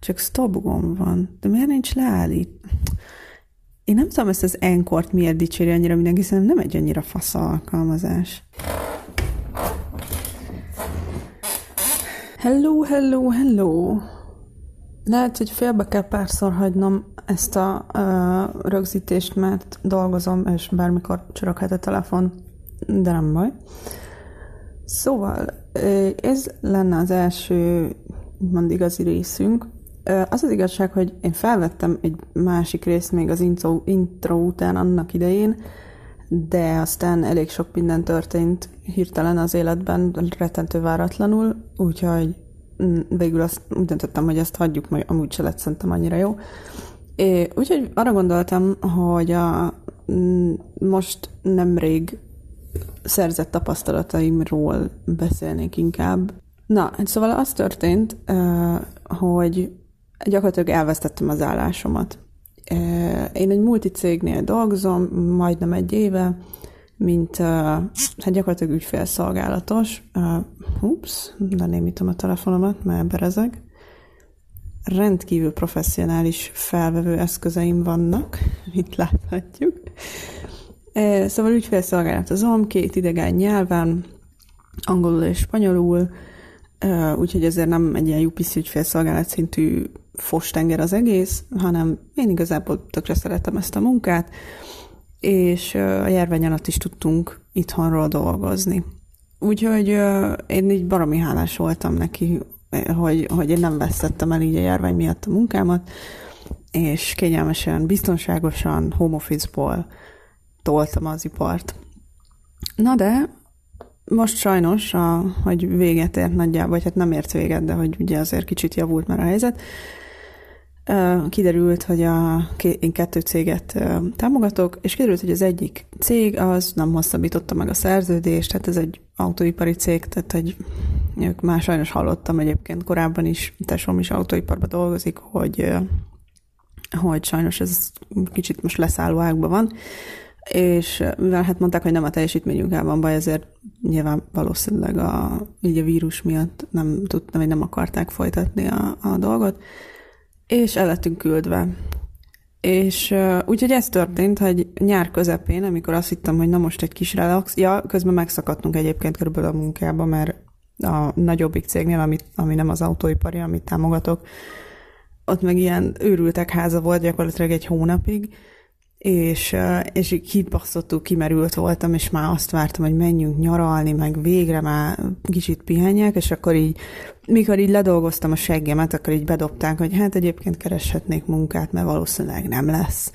Csak stop gomb van. De miért nincs leállít? Én nem tudom ezt az enkort miért dicséri annyira mindenki, szerintem nem egy annyira fasz alkalmazás. Hello, hello, hello. Lehet, hogy félbe kell párszor hagynom ezt a uh, rögzítést, mert dolgozom, és bármikor csoroghat a telefon, de nem baj. Szóval, ez lenne az első, mond igazi részünk. Az az igazság, hogy én felvettem egy másik részt még az intro, intro után annak idején, de aztán elég sok minden történt hirtelen az életben, rettentő váratlanul, úgyhogy mm, végül azt úgy döntöttem, hogy ezt hagyjuk, majd amúgy se lett szerintem annyira jó. É, úgyhogy arra gondoltam, hogy a, mm, most nemrég szerzett tapasztalataimról beszélnék inkább. Na, szóval az történt, hogy gyakorlatilag elvesztettem az állásomat. Én egy multicégnél dolgozom, majdnem egy éve, mint hát gyakorlatilag ügyfélszolgálatos. Ups, lenémítom a telefonomat, mert berezeg. Rendkívül professzionális felvevő eszközeim vannak, itt láthatjuk. Szóval ügyfélszolgálatozom két idegen nyelven, angolul és spanyolul, úgyhogy ezért nem egy ilyen UPC ügyfélszolgálat szintű fostenger az egész, hanem én igazából tökre szeretem ezt a munkát, és a járvány alatt is tudtunk itthonról dolgozni. Úgyhogy én így baromi hálás voltam neki, hogy, hogy én nem vesztettem el így a járvány miatt a munkámat, és kényelmesen, biztonságosan, home office-ból toltam az ipart. Na de most sajnos, a, hogy véget ért nagyjából, vagy hát nem ért véget, de hogy ugye azért kicsit javult már a helyzet, kiderült, hogy a, én kettő céget támogatok, és kiderült, hogy az egyik cég az nem hosszabbította meg a szerződést, tehát ez egy autóipari cég, tehát hogy ők már sajnos hallottam egyébként korábban is, tesóm is autóiparban dolgozik, hogy, hogy sajnos ez kicsit most leszálló ágban van, és mivel hát mondták, hogy nem a teljesítményünkkel van baj, ezért nyilván valószínűleg a, így a vírus miatt nem tudtam, vagy nem akarták folytatni a, a dolgot, és el lettünk küldve. És uh, úgyhogy ez történt, hogy nyár közepén, amikor azt hittem, hogy na most egy kis relax, ja, közben megszakadtunk egyébként körülbelül a munkába, mert a nagyobbik cégnél, amit, ami nem az autóipari, amit támogatok, ott meg ilyen őrültek háza volt gyakorlatilag egy hónapig, és, és kibaszottul kimerült voltam, és már azt vártam, hogy menjünk nyaralni, meg végre már kicsit pihenjek, és akkor így, mikor így ledolgoztam a seggemet, akkor így bedobták, hogy hát egyébként kereshetnék munkát, mert valószínűleg nem lesz.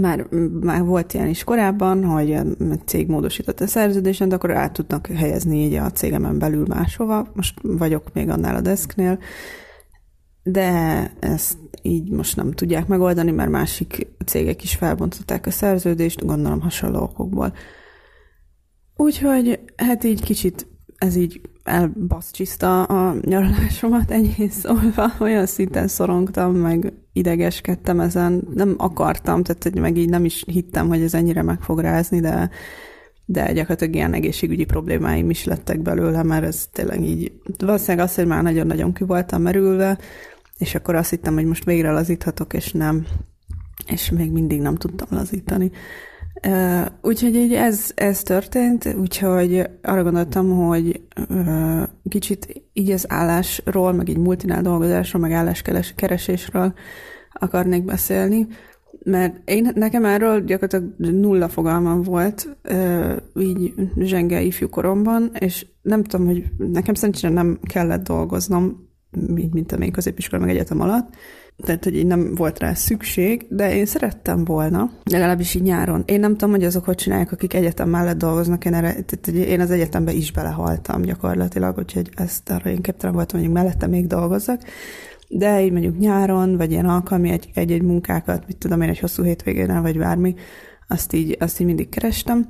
Már, már volt ilyen is korábban, hogy a cég módosított a szerződésen, de akkor át tudnak helyezni így a cégemen belül máshova. Most vagyok még annál a desknél, de ezt így most nem tudják megoldani, mert másik cégek is felbontották a szerződést, gondolom hasonló okokból. Úgyhogy hát így kicsit ez így elbaszcsiszta a nyaralásomat ennyi szólva, olyan szinten szorongtam, meg idegeskedtem ezen, nem akartam, tehát hogy meg így nem is hittem, hogy ez ennyire meg fog rázni, de, de gyakorlatilag ilyen egészségügyi problémáim is lettek belőle, mert ez tényleg így, valószínűleg az, hogy már nagyon-nagyon ki voltam merülve, és akkor azt hittem, hogy most végre lazíthatok, és nem, és még mindig nem tudtam lazítani. Uh, úgyhogy így ez, ez történt, úgyhogy arra gondoltam, hogy uh, kicsit így az állásról, meg így multinál dolgozásról, meg álláskeresésről akarnék beszélni, mert én, nekem erről gyakorlatilag nulla fogalmam volt, uh, így zsenge ifjú koromban, és nem tudom, hogy nekem szerencsére nem kellett dolgoznom mint, a még középiskola meg egyetem alatt, tehát, hogy így nem volt rá szükség, de én szerettem volna, legalábbis így nyáron. Én nem tudom, hogy azok hogy csinálják, akik egyetem mellett dolgoznak, én, erre, tehát, én az egyetembe is belehaltam gyakorlatilag, úgyhogy ezt arra én képtelen voltam, hogy mellette még dolgozzak. De így mondjuk nyáron, vagy ilyen alkalmi egy-egy munkákat, mit tudom én, egy hosszú hétvégén, vagy bármi, azt így, azt így mindig kerestem.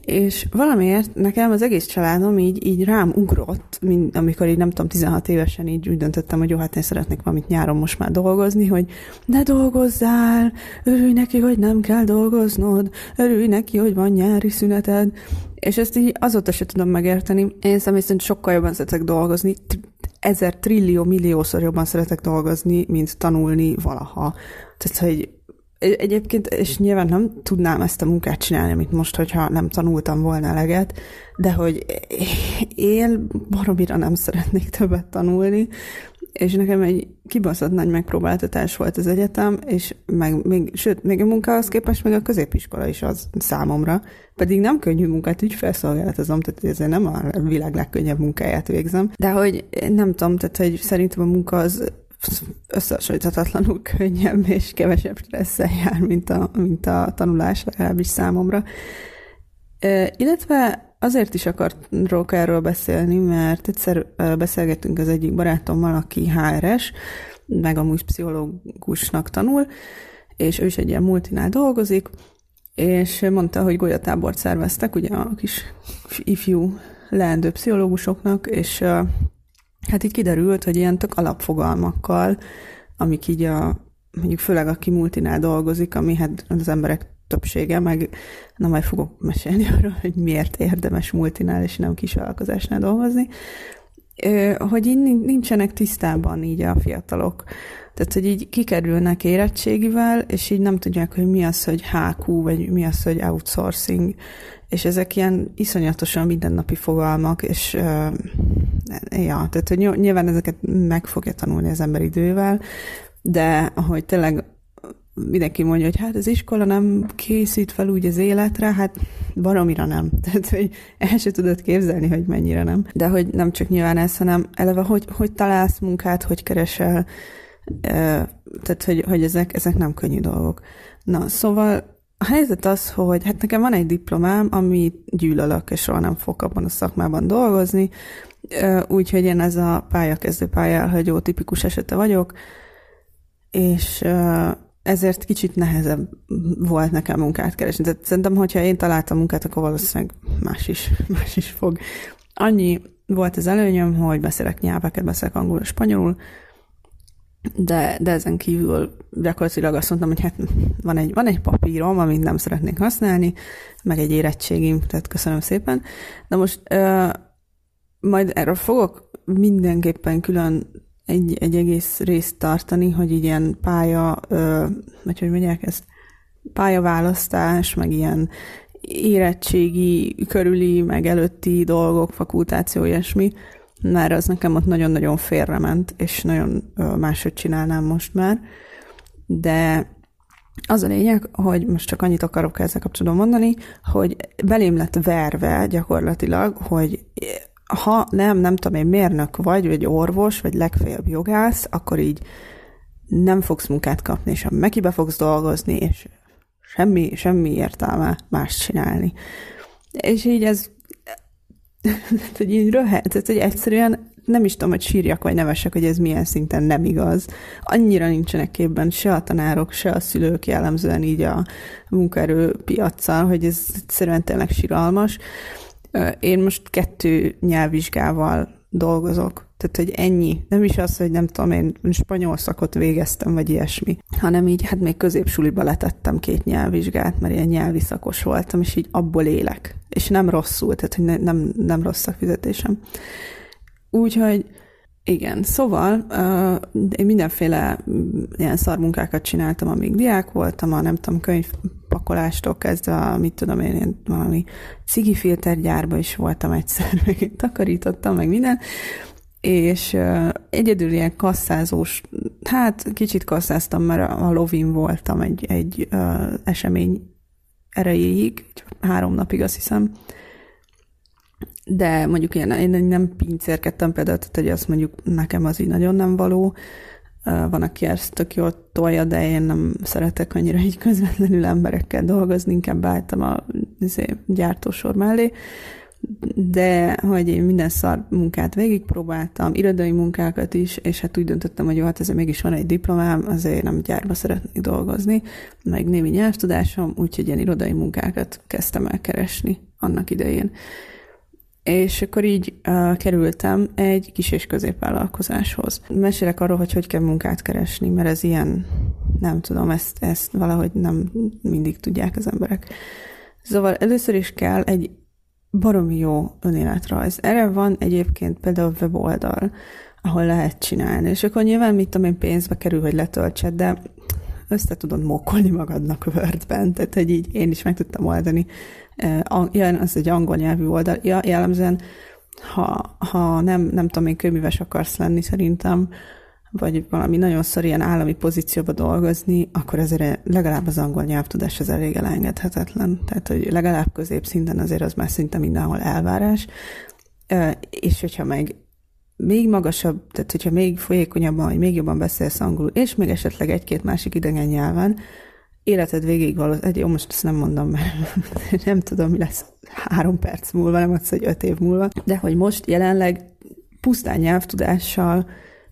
És valamiért nekem az egész családom így, így rám ugrott, mint amikor így nem tudom, 16 évesen így úgy döntöttem, hogy jó, hát én szeretnék valamit nyáron most már dolgozni, hogy ne dolgozzál, örülj neki, hogy nem kell dolgoznod, örülj neki, hogy van nyári szüneted. És ezt így azóta se tudom megérteni. Én személy szerint sokkal jobban szeretek dolgozni, ezer trillió milliószor jobban szeretek dolgozni, mint tanulni valaha. Tehát, hogy Egyébként, és nyilván nem tudnám ezt a munkát csinálni, amit most, hogyha nem tanultam volna eleget, de hogy én baromira nem szeretnék többet tanulni, és nekem egy kibaszott nagy megpróbáltatás volt az egyetem, és meg, még, sőt, még a munkához képest meg a középiskola is az számomra, pedig nem könnyű munkát, ügyfelszolgálatozom, tehát ezért nem a világ legkönnyebb munkáját végzem, de hogy nem tudom, tehát hogy szerintem a munka az összehasonlíthatatlanul könnyebb és kevesebb stresszel jár, mint a, mint a tanulás, legalábbis számomra. Illetve azért is akarok erről beszélni, mert egyszer beszélgettünk az egyik barátommal, aki HRS, meg amúgy pszichológusnak tanul, és ő is egy ilyen multinál dolgozik, és mondta, hogy golyatábort szerveztek, ugye a kis ifjú leendő pszichológusoknak, és hát így kiderült, hogy ilyen tök alapfogalmakkal, amik így a, mondjuk főleg aki multinál dolgozik, ami hát az emberek többsége, meg na majd fogok mesélni arról, hogy miért érdemes multinál és nem kisvállalkozásnál dolgozni, hogy így nincsenek tisztában így a fiatalok. Tehát, hogy így kikerülnek érettségivel, és így nem tudják, hogy mi az, hogy HQ, vagy mi az, hogy outsourcing, és ezek ilyen iszonyatosan mindennapi fogalmak, és ja, tehát hogy nyilván ezeket meg fogja tanulni az ember idővel, de hogy tényleg mindenki mondja, hogy hát az iskola nem készít fel úgy az életre, hát baromira nem. Tehát, hogy el se tudod képzelni, hogy mennyire nem. De hogy nem csak nyilván ez, hanem eleve, hogy, hogy találsz munkát, hogy keresel, tehát, hogy, hogy ezek, ezek nem könnyű dolgok. Na, szóval a helyzet az, hogy hát nekem van egy diplomám, ami gyűlölök, és soha nem fogok abban a szakmában dolgozni, úgyhogy én ez a pályakezdő pályálhagyó tipikus esete vagyok, és ezért kicsit nehezebb volt nekem munkát keresni. Tehát szerintem, hogyha én találtam munkát, akkor valószínűleg más is, más is fog. Annyi volt az előnyöm, hogy beszélek nyelveket, beszélek angolul, spanyolul, de, de ezen kívül gyakorlatilag azt mondtam, hogy hát van egy, van egy papírom, amit nem szeretnék használni, meg egy érettségim, tehát köszönöm szépen. De most uh, majd erről fogok mindenképpen külön egy, egy egész részt tartani, hogy ilyen pálya, ö, vagy hogy mondják ezt, pályaválasztás, meg ilyen érettségi körüli, meg előtti dolgok, fakultáció, ilyesmi, mert az nekem ott nagyon-nagyon félrement, és nagyon máshogy csinálnám most már. De az a lényeg, hogy most csak annyit akarok ezzel kapcsolatban mondani, hogy belém lett verve gyakorlatilag, hogy ha nem, nem tudom én, mérnök vagy, vagy orvos, vagy legfeljebb jogász, akkor így nem fogsz munkát kapni, és mekibe fogsz dolgozni, és semmi, semmi értelme más csinálni. És így ez, hogy így röhet, tehát hogy egyszerűen nem is tudom, hogy sírjak vagy nevesek, hogy ez milyen szinten nem igaz. Annyira nincsenek képben se a tanárok, se a szülők jellemzően így a munkaerőpiacsal, hogy ez egyszerűen tényleg síralmas. Én most kettő nyelvvizsgával dolgozok. Tehát, hogy ennyi. Nem is az, hogy nem tudom, én spanyol szakot végeztem, vagy ilyesmi, hanem így, hát még középsuliba letettem két nyelvvizsgát, mert ilyen nyelvi szakos voltam, és így abból élek. És nem rosszul, tehát, hogy ne, nem, nem rossz a fizetésem. Úgyhogy igen, szóval uh, én mindenféle ilyen szarmunkákat csináltam, amíg diák voltam, a nem tudom, könyvpakolástól kezdve, mit tudom én, én valami cigifiltergyárba is voltam egyszer, meg én takarítottam, meg minden, és uh, egyedül ilyen kasszázós, hát kicsit kasszáztam, mert a lovin voltam egy, egy uh, esemény erejéig, három napig azt hiszem, de mondjuk én, én nem pincérkedtem például, tehát hogy azt mondjuk nekem az így nagyon nem való. Van, aki ezt tök jól tolja, de én nem szeretek annyira így közvetlenül emberekkel dolgozni, inkább álltam a izé, gyártósor mellé. De hogy én minden szar munkát végigpróbáltam, irodai munkákat is, és hát úgy döntöttem, hogy jó, hát ezért mégis van egy diplomám, azért nem gyárba szeretnék dolgozni, meg némi nyelvtudásom, úgyhogy ilyen irodai munkákat kezdtem el keresni annak idején és akkor így uh, kerültem egy kis és középvállalkozáshoz. Mesélek arról, hogy hogy kell munkát keresni, mert ez ilyen, nem tudom, ezt, ezt valahogy nem mindig tudják az emberek. Szóval először is kell egy baromi jó önéletrajz. Erre van egyébként például weboldal, ahol lehet csinálni. És akkor nyilván, mit tudom én, pénzbe kerül, hogy letöltsed, de össze tudod mókolni magadnak Wordben, tehát hogy így én is meg tudtam oldani. Az egy angol nyelvű oldal, jellemzően, ha, ha nem, nem tudom én, köműves akarsz lenni szerintem, vagy valami nagyon szar ilyen állami pozícióba dolgozni, akkor ezért legalább az angol nyelvtudás az elég elengedhetetlen. Tehát, hogy legalább középszinten azért az már szinte mindenhol elvárás. És hogyha meg még magasabb, tehát hogyha még folyékonyabban, vagy még jobban beszélsz angolul, és még esetleg egy-két másik idegen nyelven, életed végig valószínűleg, jó, most ezt nem mondom, mert nem tudom, mi lesz három perc múlva, nem az, hogy öt év múlva, de hogy most jelenleg pusztán nyelvtudással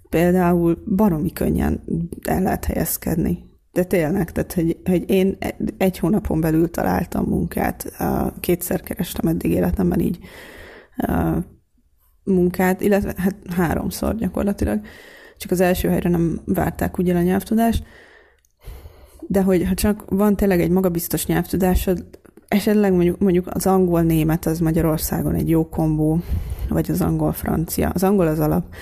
például baromi könnyen el lehet helyezkedni. De tényleg, tehát hogy, hogy én egy hónapon belül találtam munkát, kétszer kerestem eddig életemben így munkát, illetve hát háromszor gyakorlatilag. Csak az első helyre nem várták ugye a nyelvtudást. De hogy ha csak van tényleg egy magabiztos nyelvtudásod, esetleg mondjuk, mondjuk az angol-német az Magyarországon egy jó kombó, vagy az angol-francia. Az angol az alap.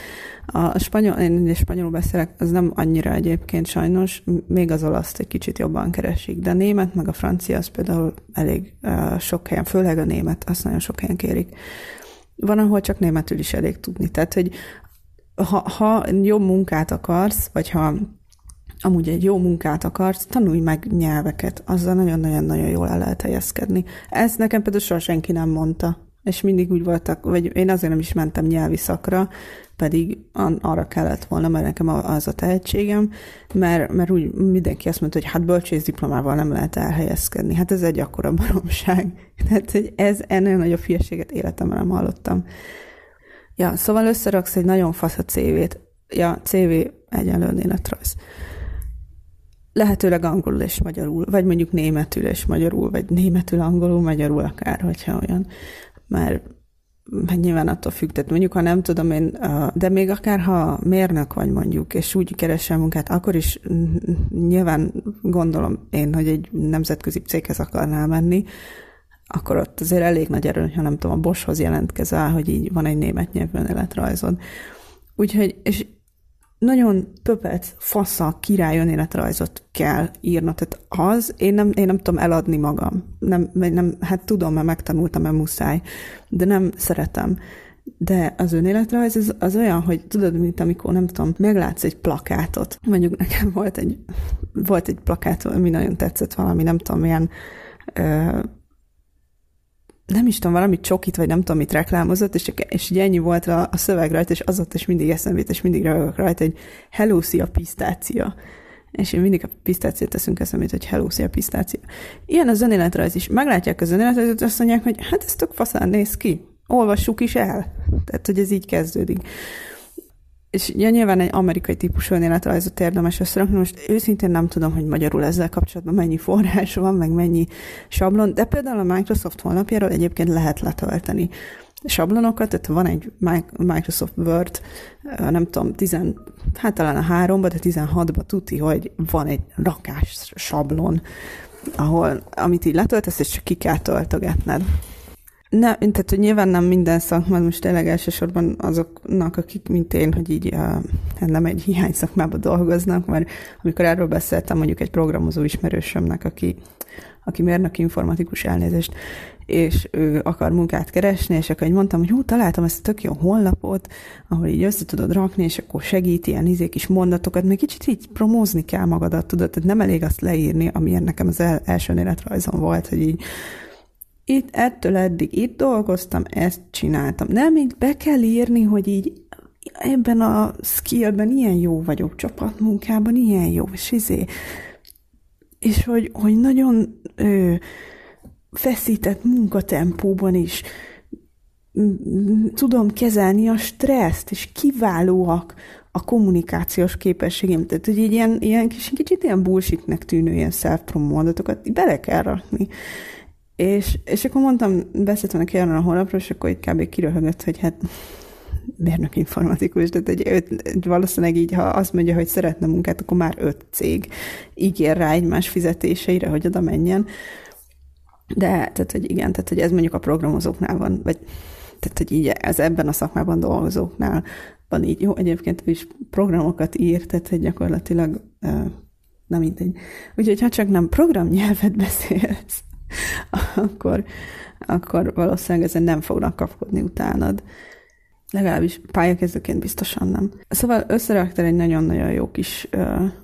A spanyol, én spanyolul beszélek, az nem annyira egyébként sajnos, még az olaszt egy kicsit jobban keresik, de a német meg a francia az például elég uh, sok helyen, főleg a német, azt nagyon sok helyen kérik. Van, ahol csak németül is elég tudni. Tehát, hogy ha, ha jobb munkát akarsz, vagy ha amúgy egy jó munkát akarsz, tanulj meg nyelveket, azzal nagyon-nagyon-nagyon jól el lehet helyezkedni. Ezt nekem például soha senki nem mondta, és mindig úgy voltak, vagy én azért nem is mentem nyelvi szakra, pedig arra kellett volna, mert nekem az a tehetségem, mert, mert úgy mindenki azt mondta, hogy hát bölcsész diplomával nem lehet elhelyezkedni. Hát ez egy akkora baromság. Tehát, hogy ez ennél nagyobb hülyeséget életemben nem hallottam. Ja, szóval összeraksz egy nagyon fasz a CV-t. Ja, CV egyenlő életrajz. Lehetőleg angolul és magyarul, vagy mondjuk németül és magyarul, vagy németül, angolul, magyarul akár, hogyha olyan. Mert hát nyilván attól függ, tehát mondjuk, ha nem tudom én, de még akár ha mérnök vagy mondjuk, és úgy keresel munkát, akkor is nyilván gondolom én, hogy egy nemzetközi céghez akarnál menni, akkor ott azért elég nagy erő, ha nem tudom, a Boschhoz jelentkezel, hogy így van egy német nyelvű életrajzod. Úgyhogy, és nagyon többet fasza király önéletrajzot kell írni. Tehát az, én nem, én nem tudom eladni magam. Nem, nem, hát tudom, mert megtanultam, mert muszáj, de nem szeretem. De az önéletrajz az, az olyan, hogy tudod, mint amikor, nem tudom, meglátsz egy plakátot. Mondjuk nekem volt egy, volt egy plakát, ami nagyon tetszett valami, nem tudom, milyen ö, nem is tudom, valami csokit, vagy nem tudom, mit reklámozott, és, és így ennyi volt a, a szöveg rajta, és az ott is mindig eszembe és mindig rögök rajta, hogy hello, szia, pisztácia. És én mindig a pisztáciát teszünk eszembe, hogy hello, szia, pisztácia. Ilyen a zenéletrajz is. Meglátják a zenéletrajzot, azt mondják, hogy hát ez tök faszán néz ki. Olvassuk is el. Tehát, hogy ez így kezdődik és ja, nyilván egy amerikai típusú önéletrajzot érdemes összerakni. Most őszintén nem tudom, hogy magyarul ezzel kapcsolatban mennyi forrás van, meg mennyi sablon, de például a Microsoft honlapjáról egyébként lehet letölteni sablonokat, tehát van egy Microsoft Word, nem tudom, tizen, hát talán a háromba, de 16-ba tuti, hogy van egy rakás sablon, ahol, amit így letöltesz, és csak ki kell töltögetned. Ne, tehát, hogy nyilván nem minden szakmán, most tényleg elsősorban azoknak, akik, mint én, hogy így uh, nem egy hiány szakmában dolgoznak, mert amikor erről beszéltem mondjuk egy programozó ismerősömnek, aki, aki mérnök informatikus elnézést, és ő akar munkát keresni, és akkor így mondtam, hogy hú, találtam ezt a tök jó honlapot, ahol így össze tudod rakni, és akkor segít ilyen izék is mondatokat, meg kicsit így promózni kell magadat, tudod, tehát nem elég azt leírni, amilyen nekem az el, első életrajzom volt, hogy így itt ettől eddig itt dolgoztam, ezt csináltam. Nem, még be kell írni, hogy így ebben a skillben ilyen jó vagyok, csapatmunkában ilyen jó, és izé, és hogy, hogy nagyon ö, feszített munkatempóban is tudom kezelni a stresszt, és kiválóak a kommunikációs képességem. Tehát, hogy így ilyen, ilyen kis, kicsit ilyen bullshitnek tűnő ilyen self-promo bele kell rakni. És, és akkor mondtam, beszéltem neki erről a honlapról, és akkor egy kb. kiröhögött, hogy hát mérnök informatikus, tehát egy, öt, valószínűleg így, ha azt mondja, hogy szeretne munkát, akkor már öt cég ígér rá egymás fizetéseire, hogy oda menjen. De, tehát, hogy igen, tehát, hogy ez mondjuk a programozóknál van, vagy tehát, hogy így ez ebben a szakmában dolgozóknál van így. Jó, egyébként ő is programokat ír, tehát hogy gyakorlatilag nem mindegy. Úgyhogy ha csak nem programnyelvet beszélsz, akkor, akkor valószínűleg ezen nem fognak kapkodni utánad. Legalábbis pályakezdőként biztosan nem. Szóval összeraktál egy nagyon-nagyon jó kis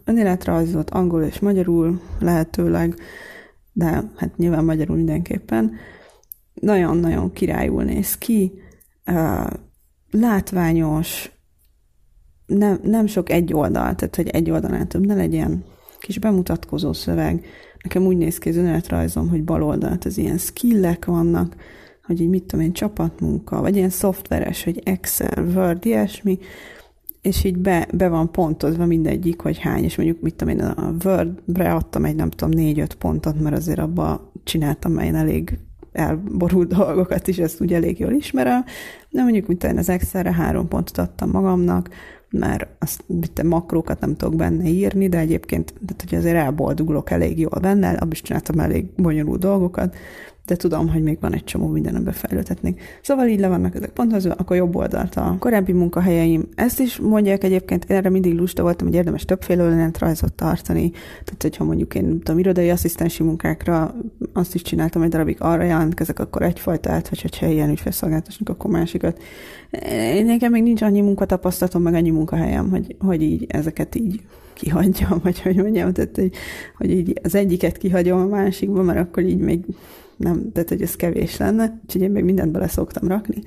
önéletrajzot, angol és magyarul lehetőleg, de hát nyilván magyarul mindenképpen. Nagyon-nagyon királyul néz ki, látványos, nem, nem sok egy oldal, tehát hogy egy oldalán több ne legyen, kis bemutatkozó szöveg. Nekem úgy néz ki az önéletrajzom, hogy bal oldalt az ilyen skillek vannak, hogy így mit tudom én, csapatmunka, vagy ilyen szoftveres, hogy Excel, Word, ilyesmi, és így be, be van pontozva mindegyik, hogy hány, és mondjuk mit tudom én, a Word-bre adtam egy nem tudom négy-öt pontot, mert azért abba csináltam én elég elborult dolgokat is, ezt úgy elég jól ismerem, de mondjuk, mint én az Excelre három pontot adtam magamnak, mert azt mit makrókat nem tudok benne írni, de egyébként, tehát, hogy azért elboldogulok elég jól benne, abban is csináltam elég bonyolult dolgokat, de tudom, hogy még van egy csomó minden, amiben fejlődhetnénk. Szóval így le vannak ezek pontozva, akkor jobb oldalt a korábbi munkahelyeim. Ezt is mondják egyébként, én erre mindig lusta voltam, hogy érdemes többféle rajzot tartani. Tehát, hogyha mondjuk én tudom, irodai asszisztensi munkákra azt is csináltam egy darabig, arra jelentkezek, akkor egyfajtát, vagy hogyha ilyen ügyfélszolgáltatásnak, akkor másikat. Én nekem még nincs annyi munkatapasztalatom, meg annyi munkahelyem, hogy, hogy így ezeket így kihagyjam, vagy hogy mondjam, tehát, hogy, hogy így az egyiket kihagyom a másikba, mert akkor így még nem, tehát hogy ez kevés lenne, úgyhogy én még mindent bele szoktam rakni.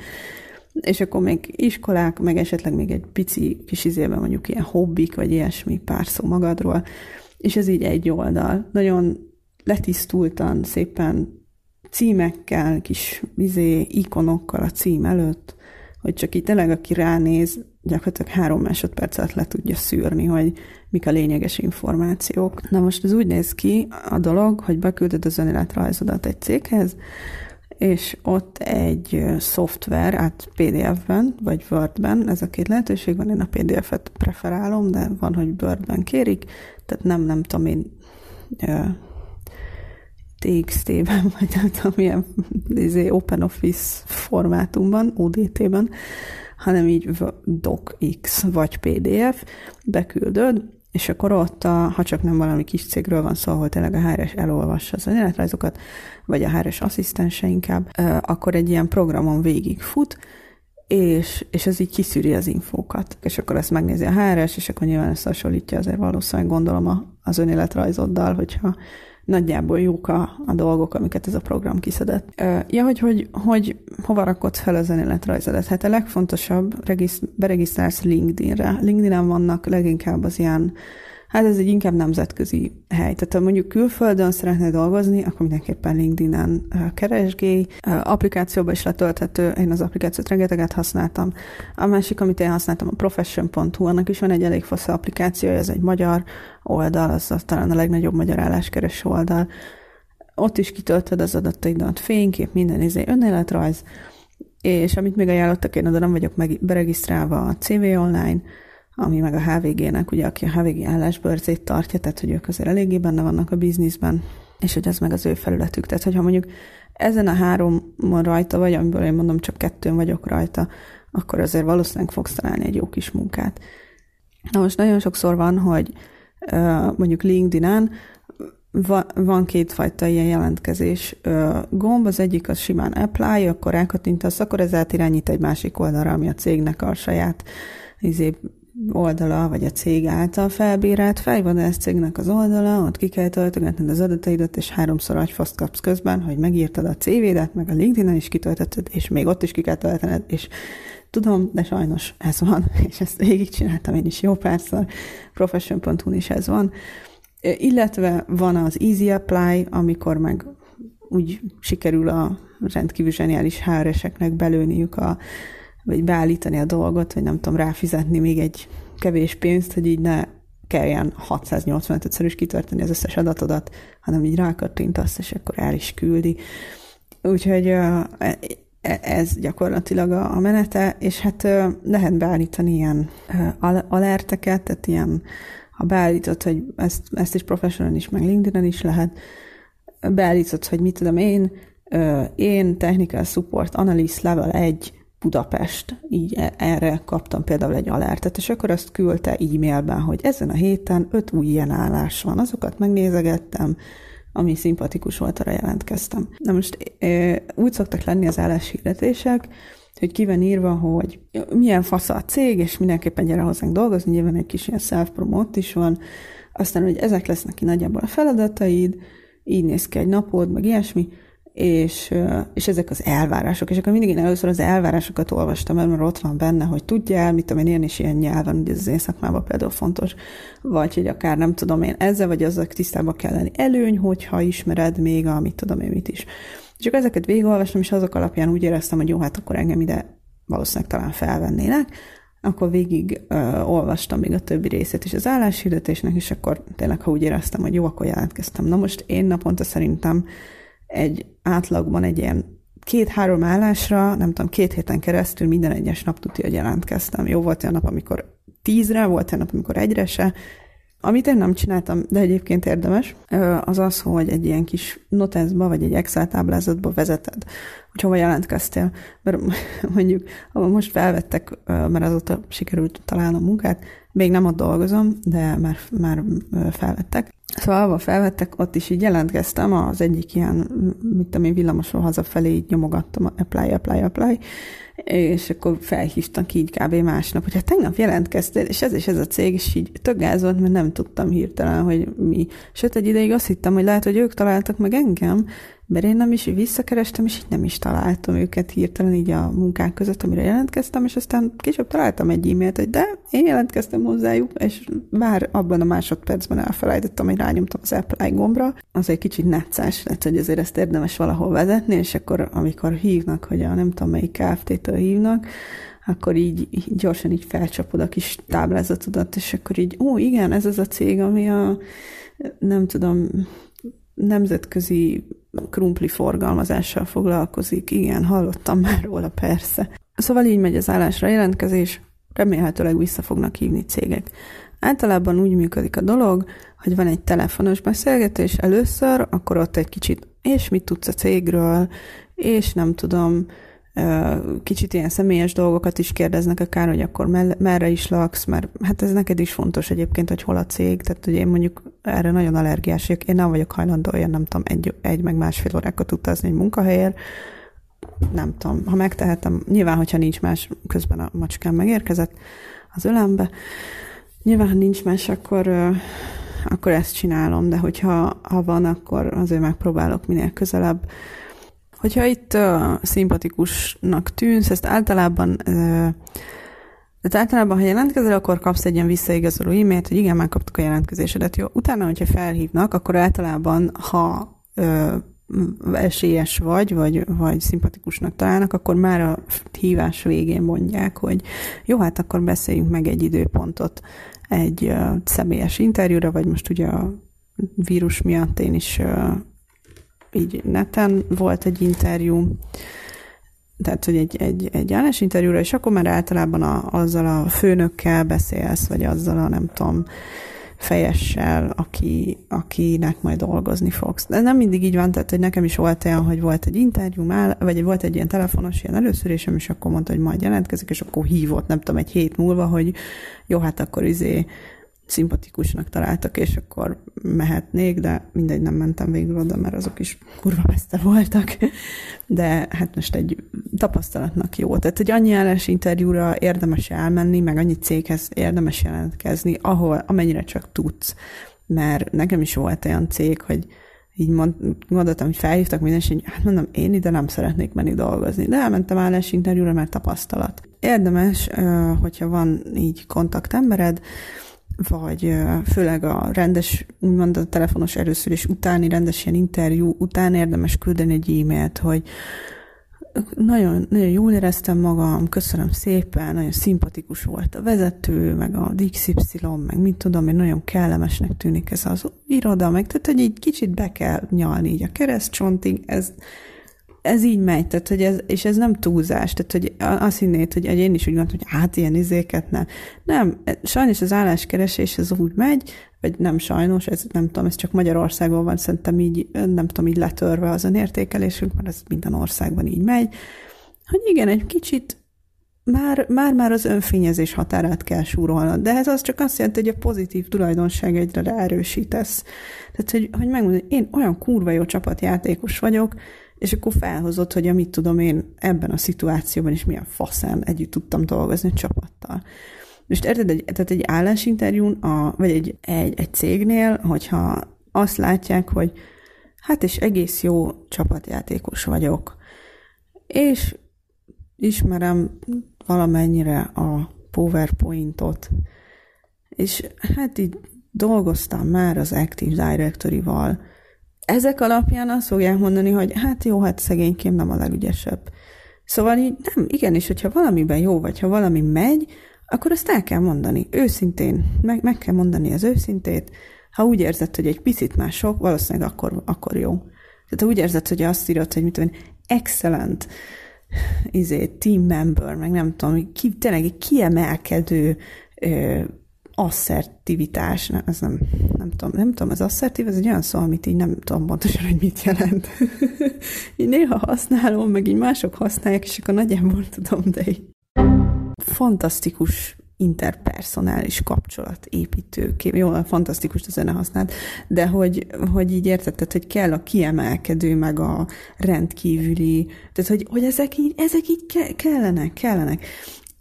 És akkor még iskolák, meg esetleg még egy pici kis izében mondjuk ilyen hobbik, vagy ilyesmi, pár szó magadról, és ez így egy oldal. Nagyon letisztultan, szépen címekkel, kis izé, ikonokkal a cím előtt, hogy csak így tényleg, aki ránéz, gyakorlatilag három másodperc alatt le tudja szűrni, hogy mik a lényeges információk. Na most ez úgy néz ki a dolog, hogy beküldöd az önéletrajzodat egy céghez, és ott egy szoftver, át PDF-ben, vagy Word-ben, ez a két lehetőség van, én a PDF-et preferálom, de van, hogy Word-ben kérik, tehát nem, nem tudom én, TXT-ben, vagy nem tudom, milyen izé, Open Office formátumban, ODT-ben, hanem így docx vagy PDF, beküldöd, és akkor ott, a, ha csak nem valami kis cégről van szó, ahol tényleg a HRS elolvassa az önéletrajzokat, vagy a HRS asszisztense inkább, akkor egy ilyen programon végig fut, és, és ez így kiszűri az infókat. És akkor ezt megnézi a HRS, és akkor nyilván ezt hasonlítja azért valószínűleg gondolom az önéletrajzoddal, hogyha nagyjából jók a, a dolgok, amiket ez a program kiszedett. Ja, hogy, hogy, hogy hova rakod fel az önéletrajzodat? Hát a legfontosabb, regiszt, beregisztrálsz LinkedIn-re. LinkedIn-en vannak leginkább az ilyen Hát ez egy inkább nemzetközi hely. Tehát ha mondjuk külföldön szeretnél dolgozni, akkor mindenképpen LinkedIn-en keresgélj. Applikációba is letölthető, én az applikációt rengeteget használtam. A másik, amit én használtam, a profession.hu, annak is van egy elég foszó applikáció, ez egy magyar oldal, az, az talán a legnagyobb magyar álláskereső oldal. Ott is kitöltöd az adataidat, fénykép, minden izé, önéletrajz, és amit még ajánlottak, én oda nem vagyok meg beregisztrálva a CV Online, ami meg a HVG-nek, ugye aki a HVG állásbörzét tartja, tehát hogy ők azért eléggé benne vannak a bizniszben, és hogy ez meg az ő felületük. Tehát, hogyha mondjuk ezen a háromon rajta vagy, amiből én mondom csak kettőn vagyok rajta, akkor azért valószínűleg fogsz találni egy jó kis munkát. Na most nagyon sokszor van, hogy mondjuk LinkedIn-en van kétfajta ilyen jelentkezés gomb, az egyik az simán apply, akkor rákattintasz, akkor ez átirányít egy másik oldalra, ami a cégnek a saját izé, oldala, vagy a cég által felbérelt fejvadász cégnek az oldala, ott ki kell töltögetned az adataidat, és háromszor agyfaszt kapsz közben, hogy megírtad a CV-det, meg a LinkedIn-en is kitöltötted, és még ott is ki kell töltened, és tudom, de sajnos ez van, és ezt végigcsináltam én is jó párszor, profession.hu is ez van. Illetve van az Easy Apply, amikor meg úgy sikerül a rendkívül zseniális HR-eseknek belőniük a vagy beállítani a dolgot, vagy nem tudom, ráfizetni még egy kevés pénzt, hogy így ne kelljen 685-szer is kitölteni az összes adatodat, hanem így rákattintasz, és akkor el is küldi. Úgyhogy e, ez gyakorlatilag a menete, és hát lehet beállítani ilyen alerteket, tehát ilyen, ha beállítod, hogy ezt, ezt is professional is, meg LinkedIn-en is lehet, beállítod, hogy mit tudom én, én Technical Support Analyst Level 1 Budapest, így e, erre kaptam például egy alertet, és akkor azt küldte e-mailben, hogy ezen a héten öt új ilyen állás van, azokat megnézegettem, ami szimpatikus volt, arra jelentkeztem. Na most úgy szoktak lenni az álláshirdetések, hogy ki van írva, hogy milyen fasz a cég, és mindenképpen gyere hozzánk dolgozni, nyilván egy kis ilyen self-promote is van, aztán, hogy ezek lesznek ki nagyjából a feladataid, így néz ki egy napod, meg ilyesmi, és, és ezek az elvárások, és akkor mindig én először az elvárásokat olvastam mert ott van benne, hogy tudjál, mit tudom én, ilyen is ilyen nyelven, ugye ez az én szakmában például fontos, vagy hogy akár nem tudom én, ezzel vagy azzal tisztában kell lenni előny, hogyha ismered még a mit tudom én mit is. Csak ezeket végigolvastam, és azok alapján úgy éreztem, hogy jó, hát akkor engem ide valószínűleg talán felvennének, akkor végig ö, olvastam még a többi részét is az álláshirdetésnek, és akkor tényleg, ha úgy éreztem, hogy jó, akkor jelentkeztem. Na most én naponta szerintem egy átlagban egy ilyen két-három állásra, nem tudom, két héten keresztül minden egyes nap tudja, hogy jelentkeztem. Jó volt olyan nap, amikor tízre, volt olyan nap, amikor egyre se, amit én nem csináltam, de egyébként érdemes, az az, hogy egy ilyen kis noteszba, vagy egy Excel táblázatba vezeted, hogy hova jelentkeztél. Mert mondjuk, ha most felvettek, mert azóta sikerült találnom munkát, még nem ott dolgozom, de már, már felvettek. Szóval ahol felvettek, ott is így jelentkeztem, az egyik ilyen, mit tudom én, villamosról hazafelé így nyomogattam, apply, apply, apply, és akkor felhívtak így kb. másnap, hogy hát tegnap jelentkeztél, és ez és ez a cég, és így több volt, mert nem tudtam hirtelen, hogy mi. Sőt, egy ideig azt hittem, hogy lehet, hogy ők találtak meg engem, mert én nem is visszakerestem, és így nem is találtam őket hirtelen így a munkák között, amire jelentkeztem, és aztán később találtam egy e-mailt, hogy de én jelentkeztem hozzájuk, és már abban a másodpercben elfelejtettem, hogy rányomtam az apply gombra. Az egy kicsit necces, lehet, hogy azért ezt érdemes valahol vezetni, és akkor amikor hívnak, hogy a nem tudom melyik Kft-től hívnak, akkor így, így gyorsan így felcsapod a kis táblázatodat, és akkor így, ó, igen, ez az a cég, ami a nem tudom, nemzetközi krumpli forgalmazással foglalkozik. Igen, hallottam már róla, persze. Szóval így megy az állásra jelentkezés, remélhetőleg vissza fognak hívni cégek. Általában úgy működik a dolog, hogy van egy telefonos beszélgetés először, akkor ott egy kicsit, és mit tudsz a cégről, és nem tudom, kicsit ilyen személyes dolgokat is kérdeznek akár, hogy akkor merre is laksz, mert hát ez neked is fontos egyébként, hogy hol a cég, tehát hogy én mondjuk erre nagyon allergiás én nem vagyok hajlandó olyan, nem tudom, egy, egy meg másfél órákat utazni egy munkahelyért, nem tudom, ha megtehetem, nyilván, hogyha nincs más, közben a macskám megérkezett az ölembe, nyilván, ha nincs más, akkor, akkor ezt csinálom, de hogyha ha van, akkor azért megpróbálok minél közelebb Hogyha itt uh, szimpatikusnak tűnsz, ezt általában uh, de általában, ha jelentkezel, akkor kapsz egy ilyen visszaigazoló e-mailt, hogy igen, megkaptuk a jelentkezésedet. Jó, utána, hogyha felhívnak, akkor általában, ha ö, esélyes vagy, vagy, vagy szimpatikusnak találnak, akkor már a hívás végén mondják, hogy jó, hát akkor beszéljünk meg egy időpontot egy ö, személyes interjúra, vagy most ugye a vírus miatt én is ö, így neten volt egy interjú, tehát, hogy egy, egy, egy állásinterjúra, és akkor már általában a, azzal a főnökkel beszélsz, vagy azzal a nem tudom, fejessel, aki, akinek majd dolgozni fogsz. De nem mindig így van, tehát hogy nekem is volt olyan, hogy volt egy interjú, vagy volt egy ilyen telefonos ilyen előszörésem, és akkor mondta, hogy majd jelentkezik, és akkor hívott, nem tudom, egy hét múlva, hogy jó, hát akkor izé szimpatikusnak találtak, és akkor mehetnék, de mindegy, nem mentem végül oda, mert azok is kurva messze voltak. De hát most egy tapasztalatnak jó. Tehát egy annyi állás interjúra érdemes elmenni, meg annyi céghez érdemes jelentkezni, ahol, amennyire csak tudsz. Mert nekem is volt olyan cég, hogy így mond, gondoltam, hogy felhívtak minden, és így, hát mondom, én ide nem szeretnék menni dolgozni. De elmentem állásinterjúra, mert tapasztalat. Érdemes, hogyha van így kontaktembered, vagy főleg a rendes, úgymond a telefonos előszörés utáni rendes ilyen interjú után érdemes küldeni egy e-mailt, hogy nagyon, nagyon jól éreztem magam, köszönöm szépen, nagyon szimpatikus volt a vezető, meg a DXY, meg mit tudom, én nagyon kellemesnek tűnik ez az iroda, meg tehát, hogy egy kicsit be kell nyalni így a keresztcsontig, ez ez így megy, tehát, hogy ez, és ez nem túlzás, tehát, hogy azt hinnéd, hogy én is úgy gondolom, hogy hát ilyen izéket nem. Nem, sajnos az álláskeresés ez úgy megy, vagy nem sajnos, ez nem tudom, ez csak Magyarországon van szerintem így, nem tudom, így letörve az értékelésünk, mert ez minden országban így megy, hogy igen, egy kicsit már, már, már az önfényezés határát kell súrolnod, de ez az csak azt jelenti, hogy a pozitív tulajdonság egyre erősítesz. Tehát, hogy, hogy megmondod, hogy én olyan kurva jó csapatjátékos vagyok, és akkor felhozott, hogy amit tudom én ebben a szituációban is milyen faszán együtt tudtam dolgozni csapattal. Most érted, egy, tehát egy állásinterjún, a, vagy egy, egy, egy cégnél, hogyha azt látják, hogy hát és egész jó csapatjátékos vagyok, és ismerem valamennyire a PowerPointot, és hát így dolgoztam már az Active Directory-val. Ezek alapján azt fogják mondani, hogy hát jó, hát szegényként nem a legügyesebb. Szóval így nem, igenis, hogyha valamiben jó, vagy ha valami megy, akkor azt el kell mondani. Őszintén, meg, meg kell mondani az őszintét. Ha úgy érzed, hogy egy picit már sok, valószínűleg akkor, akkor jó. Tehát ha úgy érzed, hogy azt írod, hogy mit tudom, excellent, izé, team member, meg nem tudom, ki, tényleg egy kiemelkedő ö, asszertivitás, ez nem, nem tudom, nem tudom, az asszertív, ez egy olyan szó, amit így nem tudom pontosan, hogy mit jelent. így néha használom, meg így mások használják, és akkor nagyjából tudom, de így fantasztikus interpersonális kapcsolat építő kép. Jó, fantasztikus a zene használt, de hogy, hogy így értetted, hogy kell a kiemelkedő, meg a rendkívüli, tehát hogy, hogy ezek így, ezek így ke- kellenek, kellenek.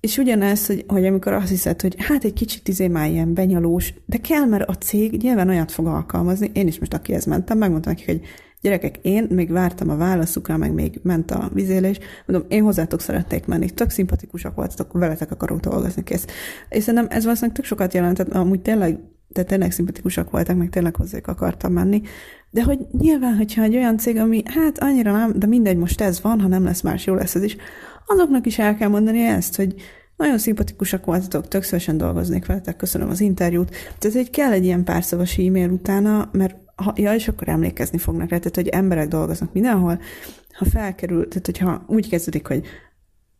És ugyanez, hogy, hogy amikor azt hiszed, hogy hát egy kicsit izé már ilyen benyalós, de kell, mert a cég nyilván olyat fog alkalmazni. Én is most akihez mentem, megmondtam nekik, hogy Gyerekek, én még vártam a válaszukra, meg még ment a vizélés. Mondom, én hozzátok szeretnék menni, tök szimpatikusak voltatok, veletek akarok dolgozni, kész. És szerintem ez valószínűleg tök sokat jelentett, amúgy tényleg, de tényleg szimpatikusak voltak, meg tényleg hozzájuk akartam menni. De hogy nyilván, hogyha egy olyan cég, ami hát annyira nem, de mindegy, most ez van, ha nem lesz más, jó lesz ez is, azoknak is el kell mondani ezt, hogy nagyon szimpatikusak voltatok, tök szívesen dolgoznék veletek, köszönöm az interjút. Tehát egy kell egy ilyen párszavas e-mail utána, mert ha, ja, és akkor emlékezni fognak rá, tehát hogy emberek dolgoznak mindenhol, ha felkerül, tehát hogyha úgy kezdődik, hogy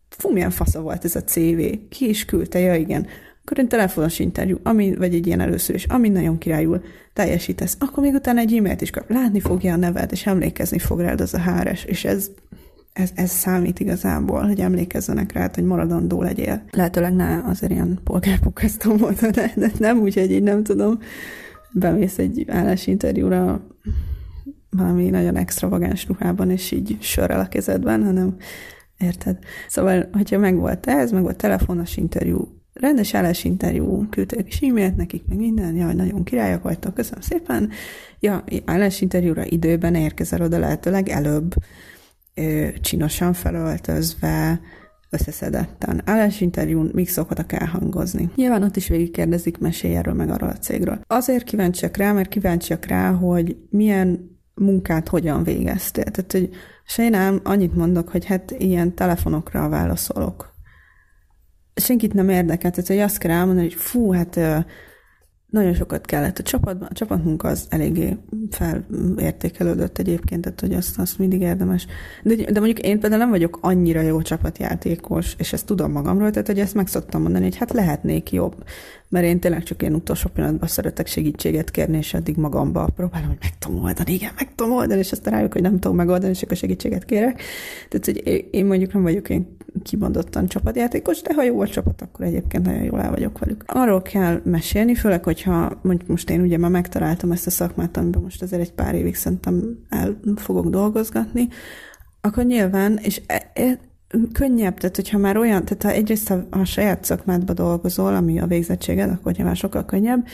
fú, milyen fasza volt ez a CV, ki is küldte, ja igen, akkor egy telefonos interjú, ami, vagy egy ilyen először is, ami nagyon királyul teljesítesz, akkor még utána egy e-mailt is kap, látni fogja a neved, és emlékezni fog rád az a háres, és ez, ez, ez számít igazából, hogy emlékezzenek rá, hogy maradandó legyél. Lehetőleg ne azért ilyen polgárpukkasztó módon, de, de nem úgy, hogy így nem tudom, bemész egy állásinterjúra valami nagyon extravagáns ruhában, és így sörrel a kezedben, hanem érted? Szóval, hogyha meg volt ez, meg volt telefonos interjú, rendes állásinterjú, küldték is e-mailt nekik, meg minden, jaj, nagyon királyak vagytok, köszönöm szépen. Ja, állásinterjúra időben érkezel oda lehetőleg előbb, csinosan felöltözve, összeszedetten. Állásinterjún még szoktak elhangozni. Nyilván ott is végig kérdezik, mesélj erről meg arról a cégről. Azért kíváncsiak rá, mert kíváncsiak rá, hogy milyen munkát hogyan végeztél. Tehát, hogy sajnálom, annyit mondok, hogy hát ilyen telefonokra válaszolok. Senkit nem érdekel, tehát hogy azt kell elmondani, hogy fú, hát nagyon sokat kellett a csapatban, a csapatmunka az eléggé felértékelődött egyébként, tehát hogy azt, azt mindig érdemes. De, de mondjuk én például nem vagyok annyira jó csapatjátékos, és ezt tudom magamról, tehát hogy ezt meg szoktam mondani, hogy hát lehetnék jobb, mert én tényleg csak ilyen utolsó pillanatban szeretek segítséget kérni, és addig magamba próbálom, hogy meg tudom oldani, igen, meg tudom oldani, és aztán rájuk, hogy nem tudom megoldani, és akkor segítséget kérek. Tehát, hogy én mondjuk nem vagyok én kimondottan csapatjátékos, de ha jó a csapat, akkor egyébként nagyon jól el vagyok velük. Arról kell mesélni, főleg, hogyha mondjuk most én ugye már megtaláltam ezt a szakmát, amiben most azért egy pár évig szerintem el fogok dolgozgatni, akkor nyilván, és e, e, könnyebb, tehát hogyha már olyan, tehát ha egyrészt ha a saját szakmádba dolgozol, ami a végzettséged, akkor nyilván sokkal könnyebb,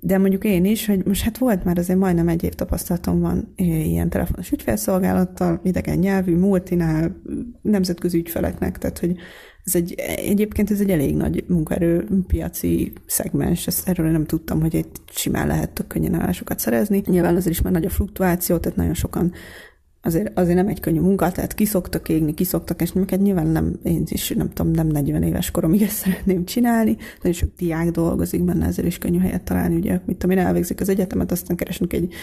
de mondjuk én is, hogy most hát volt már azért majdnem egy év tapasztalatom van ilyen telefonos ügyfélszolgálattal, idegen nyelvű, multinál, nemzetközi ügyfeleknek, tehát hogy ez egy, egyébként ez egy elég nagy munkaerőpiaci szegmens, ezt erről nem tudtam, hogy egy simán lehet tök könnyen állásokat szerezni. Nyilván azért is már nagy a fluktuáció, tehát nagyon sokan azért, azért nem egy könnyű munka, tehát kiszoktak égni, kiszoktak esni, mert nyilván nem, én is nem tudom, nem 40 éves koromig ezt szeretném csinálni, nagyon sok diák dolgozik benne, ezért is könnyű helyet találni, ugye, mit tudom én, elvégzik az egyetemet, aztán keresnek egy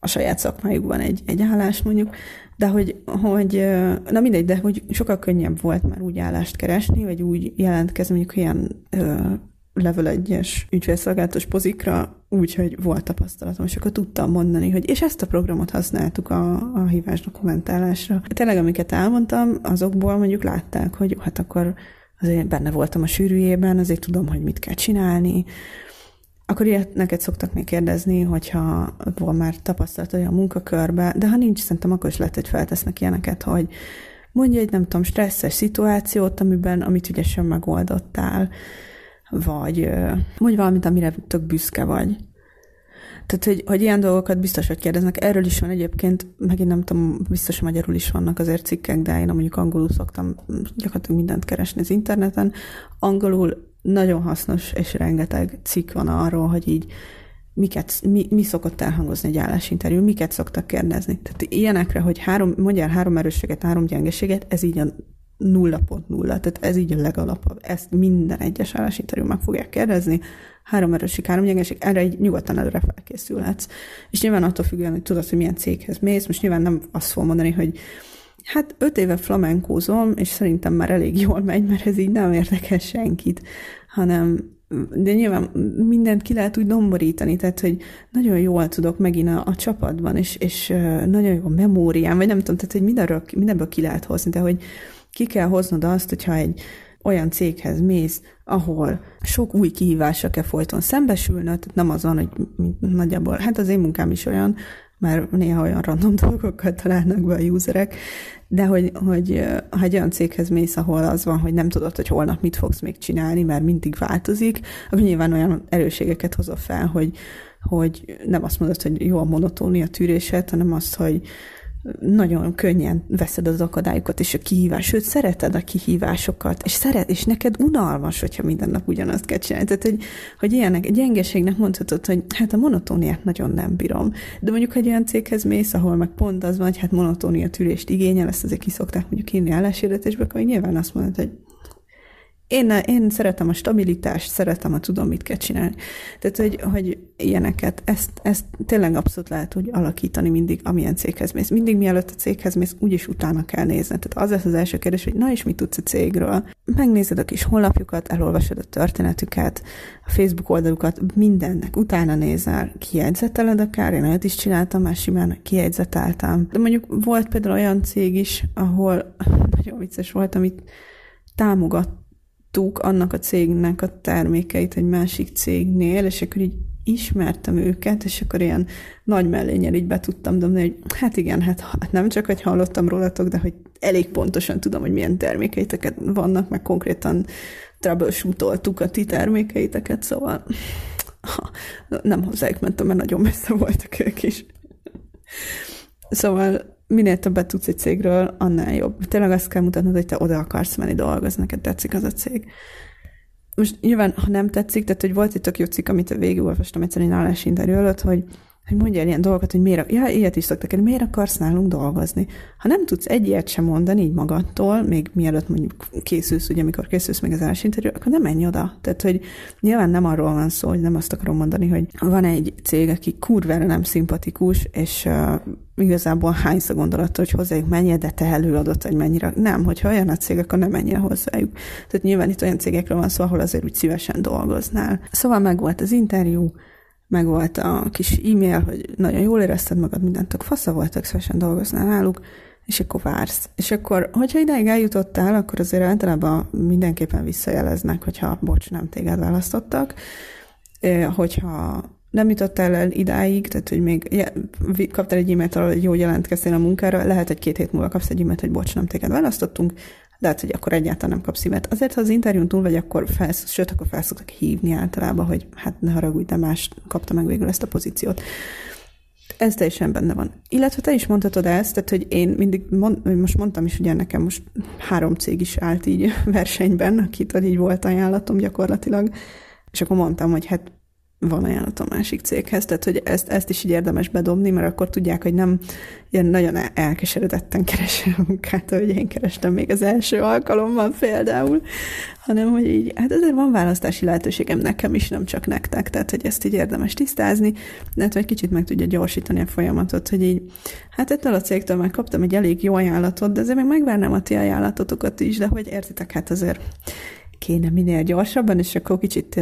a saját szakmájukban egy, egy állás mondjuk, de hogy, hogy, na mindegy, de hogy sokkal könnyebb volt már úgy állást keresni, vagy úgy jelentkezni, mondjuk ilyen level 1-es ügyfélszolgálatos pozikra, úgyhogy volt tapasztalatom, és akkor tudtam mondani, hogy és ezt a programot használtuk a, a hívás dokumentálásra. Tényleg, amiket elmondtam, azokból mondjuk látták, hogy hát akkor azért benne voltam a sűrűjében, azért tudom, hogy mit kell csinálni, akkor ilyet neked szoktak még kérdezni, hogyha van már tapasztalat olyan munkakörbe, de ha nincs, szerintem akkor is lehet, hogy feltesznek ilyeneket, hogy mondja egy, nem tudom, stresszes szituációt, amiben, amit ügyesen megoldottál, vagy mondj valamit, amire tök büszke vagy. Tehát, hogy, hogy ilyen dolgokat biztos, hogy kérdeznek. Erről is van egyébként, megint nem tudom, biztos, magyarul is vannak azért cikkek, de én mondjuk angolul szoktam gyakorlatilag mindent keresni az interneten. Angolul nagyon hasznos és rengeteg cikk van arról, hogy így miket, mi, mi szokott elhangozni egy állásinterjú, miket szoktak kérdezni. Tehát ilyenekre, hogy három, mondjál három erősséget, három gyengeséget, ez így a 0.0, tehát ez így a legalapabb. Ezt minden egyes állásinterjú meg fogják kérdezni. Három erősség, három gyengeség, erre egy nyugodtan előre felkészülhetsz. És nyilván attól függően, hogy tudod, hogy milyen céghez mész, most nyilván nem azt fogom mondani, hogy hát öt éve flamenkózom, és szerintem már elég jól megy, mert ez így nem érdekel senkit, hanem de nyilván mindent ki lehet úgy domborítani, tehát, hogy nagyon jól tudok megint a, a csapatban, és, és nagyon jó a memóriám, vagy nem tudom, tehát, hogy mindenről, mindenből ki lehet hozni, de hogy ki kell hoznod azt, hogyha egy olyan céghez mész, ahol sok új kihívásra kell folyton szembesülnöd, tehát nem az van, hogy nagyjából, hát az én munkám is olyan, mert néha olyan random dolgokat találnak be a userek, de hogy, hogy ha egy olyan céghez mész, ahol az van, hogy nem tudod, hogy holnap mit fogsz még csinálni, mert mindig változik, akkor nyilván olyan erőségeket hozol fel, hogy, hogy nem azt mondod, hogy jó a monotónia tűrésed, hanem azt, hogy nagyon könnyen veszed az akadályokat és a kihívás, sőt, szereted a kihívásokat, és szeret, és neked unalmas, hogyha minden nap ugyanazt kell csinálni. Tehát, hogy, hogy ilyenek, egy gyengeségnek mondhatod, hogy hát a monotóniát nagyon nem bírom. De mondjuk, hogy olyan céghez mész, ahol meg pont az van, hogy hát monotónia tűrést igényel, ezt azért kiszokták mondjuk írni álláshirdetésbe, akkor nyilván azt mondod, hogy én, én szeretem a stabilitást, szeretem a tudom, mit kell csinálni. Tehát, hogy, hogy ilyeneket, ezt, ezt tényleg abszolút lehet úgy alakítani mindig, amilyen céghez mész. Mindig mielőtt a céghez mész, úgyis utána kell nézni. Tehát az lesz az első kérdés, hogy na és mit tudsz a cégről? Megnézed a kis honlapjukat, elolvasod a történetüket, a Facebook oldalukat, mindennek utána nézel, kijegyzeteled akár, én olyat is csináltam, már simán kijegyzeteltem. De mondjuk volt például olyan cég is, ahol nagyon vicces volt, amit támogat láttuk annak a cégnek a termékeit egy másik cégnél, és akkor így ismertem őket, és akkor ilyen nagy mellényel így be tudtam dobni, hogy hát igen, hát nem csak, hogy hallottam rólatok, de hogy elég pontosan tudom, hogy milyen termékeiteket vannak, meg konkrétan troubleshootoltuk a ti termékeiteket, szóval ha, nem hozzájuk mentem, mert nagyon messze voltak ők is. Szóval minél többet tudsz egy cégről, annál jobb. Tényleg azt kell mutatnod, hogy te oda akarsz menni dolgozni, neked tetszik az a cég. Most nyilván, ha nem tetszik, tehát hogy volt egy tök jó cikk, amit végigolvastam egyszerűen állásinterjú előtt, hogy hogy mondja ilyen dolgokat, hogy miért, ja, ilyet is szoktak hogy miért akarsz nálunk dolgozni. Ha nem tudsz egy ilyet sem mondani így magadtól, még mielőtt mondjuk készülsz, ugye amikor készülsz meg az állásinterjú, akkor nem menj oda. Tehát, hogy nyilván nem arról van szó, hogy nem azt akarom mondani, hogy van egy cég, aki kurvára nem szimpatikus, és uh, igazából hányszor gondolat, hogy hozzájuk menjél, de te előadott, hogy mennyire. Nem, hogyha olyan a cég, akkor nem menjél hozzájuk. Tehát nyilván itt olyan cégekről van szó, ahol azért úgy szívesen dolgoznál. Szóval meg volt az interjú, meg volt a kis e-mail, hogy nagyon jól érezted magad, mindent tök fasza voltak, szívesen dolgoznál náluk, és akkor vársz. És akkor, hogyha ideig eljutottál, akkor azért általában mindenképpen visszajeleznek, hogyha bocs, nem téged választottak. Hogyha nem jutottál el idáig, tehát hogy még kaptál egy e-mailt hogy jó jelentkeztél a munkára, lehet, hogy két hét múlva kapsz egy e-mailt, hogy bocs, nem téged választottunk, lehet, hogy akkor egyáltalán nem kapsz szívet. Azért, ha az interjún túl vagy, akkor felsz, sőt, akkor felszoktak hívni általában, hogy hát ne haragudj, de más kapta meg végül ezt a pozíciót. Ez teljesen benne van. Illetve te is mondhatod ezt, tehát, hogy én mindig, mond, most mondtam is, ugye nekem most három cég is állt így versenyben, akit így volt ajánlatom gyakorlatilag, és akkor mondtam, hogy hát van ajánlatom másik céghez, tehát hogy ezt, ezt is így érdemes bedobni, mert akkor tudják, hogy nem ilyen nagyon elkeseredetten keresem a munkát, ahogy én kerestem még az első alkalommal például, hanem hogy így, hát ezért van választási lehetőségem nekem is, nem csak nektek, tehát hogy ezt így érdemes tisztázni, de egy kicsit meg tudja gyorsítani a folyamatot, hogy így, hát ettől a cégtől már kaptam egy elég jó ajánlatot, de azért még megvárnám a ti ajánlatotokat is, de hogy értitek, hát azért kéne minél gyorsabban, és akkor kicsit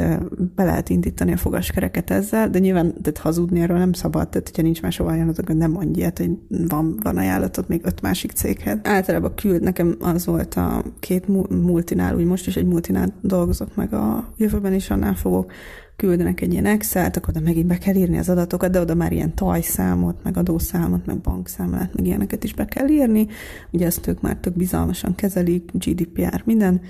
be lehet indítani a fogaskereket ezzel, de nyilván tehát hazudni erről nem szabad, tehát hogyha nincs más ajánlatok, nem mondj ilyet, hogy van, van ajánlatot még öt másik céghez. Általában küld, nekem az volt a két multinál, úgy most is egy multinál dolgozok meg a jövőben is, annál fogok küldenek egy ilyen Excel-t, akkor oda megint be kell írni az adatokat, de oda már ilyen tajszámot, meg adószámot, meg bankszámlát, meg ilyeneket is be kell írni. Ugye ezt ők már tök bizalmasan kezelik, GDPR, minden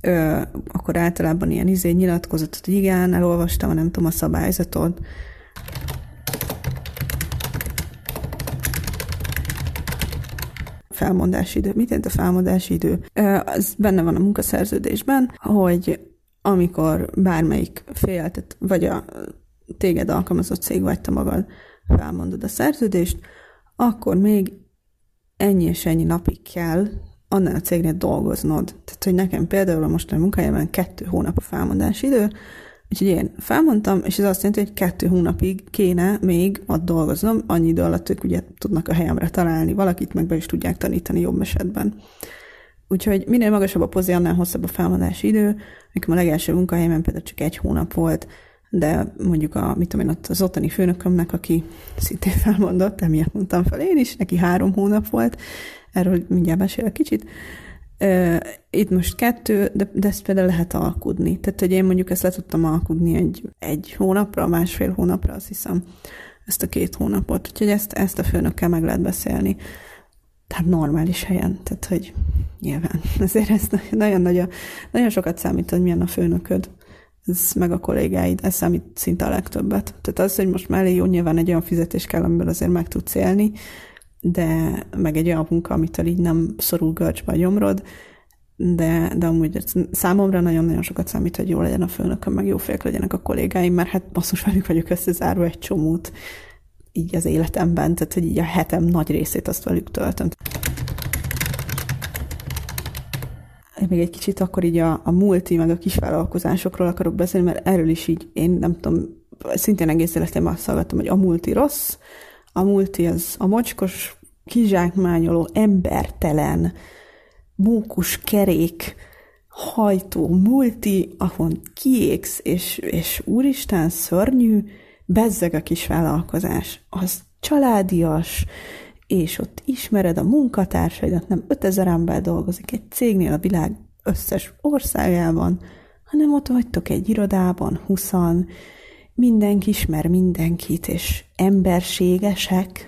ö, akkor általában ilyen izé nyilatkozatot, hogy igen, elolvastam, nem tudom, a szabályzatot, felmondási idő. Mit jelent a felmondási idő? Az benne van a munkaszerződésben, hogy amikor bármelyik fél, tehát vagy a téged alkalmazott cég, vagy te magad felmondod a szerződést, akkor még ennyi és ennyi napig kell annál a cégnél dolgoznod. Tehát, hogy nekem például a mostani munkájában kettő hónap a felmondási idő, úgyhogy én felmondtam, és ez azt jelenti, hogy kettő hónapig kéne még ott dolgoznom, annyi idő alatt ők ugye tudnak a helyemre találni valakit, meg be is tudják tanítani jobb esetben. Úgyhogy minél magasabb a pozí, annál hosszabb a felmondási idő. Nekem a legelső munkahelyemen például csak egy hónap volt, de mondjuk a, mit tudom én, ott az ottani főnökömnek, aki szintén felmondott, emiatt mondtam fel én is, neki három hónap volt, erről mindjárt mesélek kicsit. Itt most kettő, de, de ezt például lehet alkudni. Tehát, hogy én mondjuk ezt le tudtam alkudni egy, egy hónapra, másfél hónapra, azt hiszem, ezt a két hónapot. Úgyhogy ezt, ezt a főnökkel meg lehet beszélni. Tehát normális helyen. Tehát, hogy nyilván. Ezért ez nagyon, nagyon, nagyon sokat számít, hogy milyen a főnököd ez meg a kollégáid, ez számít szinte a legtöbbet. Tehát az, hogy most mellé jó, nyilván egy olyan fizetés kell, amiből azért meg tudsz élni, de meg egy olyan munka, amitől így nem szorul görcsbe a gyomrod, de, de amúgy számomra nagyon-nagyon sokat számít, hogy jó legyen a főnököm, meg jó félk legyenek a kollégáim, mert hát basszus velük vagyok összezárva egy csomót így az életemben, tehát hogy így a hetem nagy részét azt velük töltöm. Még egy kicsit akkor így a, a multi, meg a kisvállalkozásokról akarok beszélni, mert erről is így én nem tudom, szintén egész életemben azt hallgattam, hogy a multi rossz, a multi az a mocskos, kizsákmányoló, embertelen, mókus kerék, hajtó multi, ahol kiégsz, és, és úristen, szörnyű, bezzeg a kis vállalkozás. Az családias, és ott ismered a munkatársaidat, nem 5000 ember dolgozik egy cégnél a világ összes országában, hanem ott vagytok egy irodában, huszan, mindenki ismer mindenkit, és emberségesek,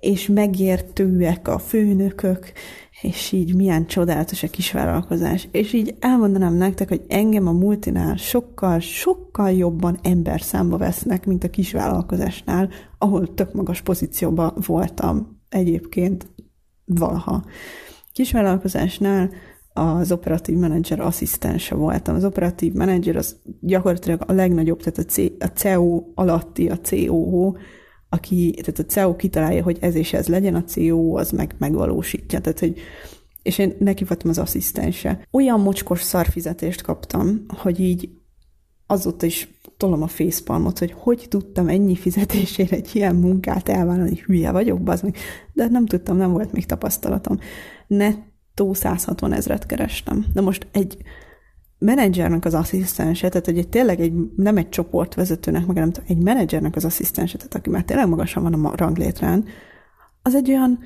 és megértőek a főnökök, és így milyen csodálatos a kisvállalkozás. És így elmondanám nektek, hogy engem a multinál sokkal, sokkal jobban ember számba vesznek, mint a kisvállalkozásnál, ahol tök magas pozícióban voltam egyébként valaha. Kisvállalkozásnál az operatív menedzser asszisztense voltam. Az operatív menedzser az gyakorlatilag a legnagyobb, tehát a, C, a CEO alatti, a COO, aki, tehát a CEO kitalálja, hogy ez és ez legyen, a CEO az meg megvalósítja. Tehát, hogy és én neki voltam az asszisztense. Olyan mocskos szarfizetést kaptam, hogy így azóta is tolom a fészpalmot, hogy hogy tudtam ennyi fizetésére egy ilyen munkát elvállalni, hülye vagyok, bazd De nem tudtam, nem volt még tapasztalatom. Net nettó 160 ezret kerestem. De most egy menedzsernek az asszisztense, tehát hogy egy, tényleg egy, nem egy csoportvezetőnek, meg nem egy menedzsernek az asszisztense, tehát aki már tényleg magasan van a ranglétrán, az egy olyan,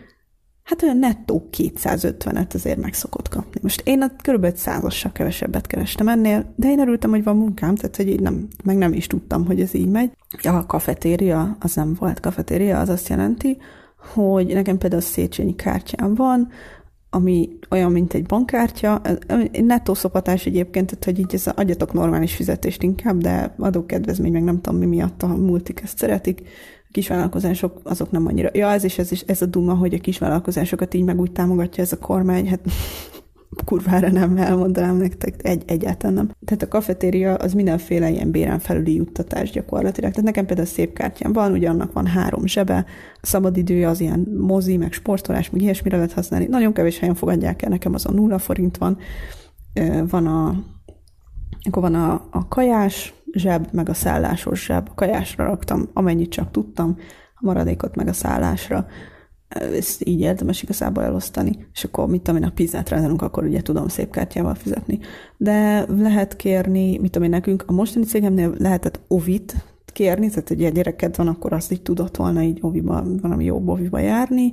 hát olyan nettó 250-et azért meg szokott kapni. Most én a kb. 100 kevesebbet kerestem ennél, de én örültem, hogy van munkám, tehát hogy így nem, meg nem is tudtam, hogy ez így megy. A kafetéria, az nem volt kafetéria, az azt jelenti, hogy nekem például Széchenyi kártyám van, ami olyan, mint egy bankkártya. Nettó szopatás egyébként, tehát hogy így ez adjatok normális fizetést inkább, de adókedvezmény, meg nem tudom mi miatt a multik ezt szeretik. A kisvállalkozások azok nem annyira. Ja, ez is, ez is ez a duma, hogy a kisvállalkozásokat így meg úgy támogatja ez a kormány, hát kurvára nem elmondanám nektek, egy, egyáltalán nem. Tehát a kafetéria az mindenféle ilyen béren felüli juttatás gyakorlatilag. Tehát nekem például szép kártyám van, ugye annak van három zsebe, a szabadidője az ilyen mozi, meg sportolás, meg ilyesmire lehet használni. Nagyon kevés helyen fogadják el, nekem az a nulla forint van. Van a, akkor van a, a kajás zseb, meg a szállásos zseb. A kajásra raktam, amennyit csak tudtam, a maradékot meg a szállásra ezt így érdemes igazából elosztani, és akkor mit tudom én, a pizzát rendelünk, akkor ugye tudom szép kártyával fizetni. De lehet kérni, mit tudom én, nekünk a mostani cégemnél lehetett ovit kérni, tehát hogy egy gyereked van, akkor azt így tudott volna így oviba, valami jobb oviba járni,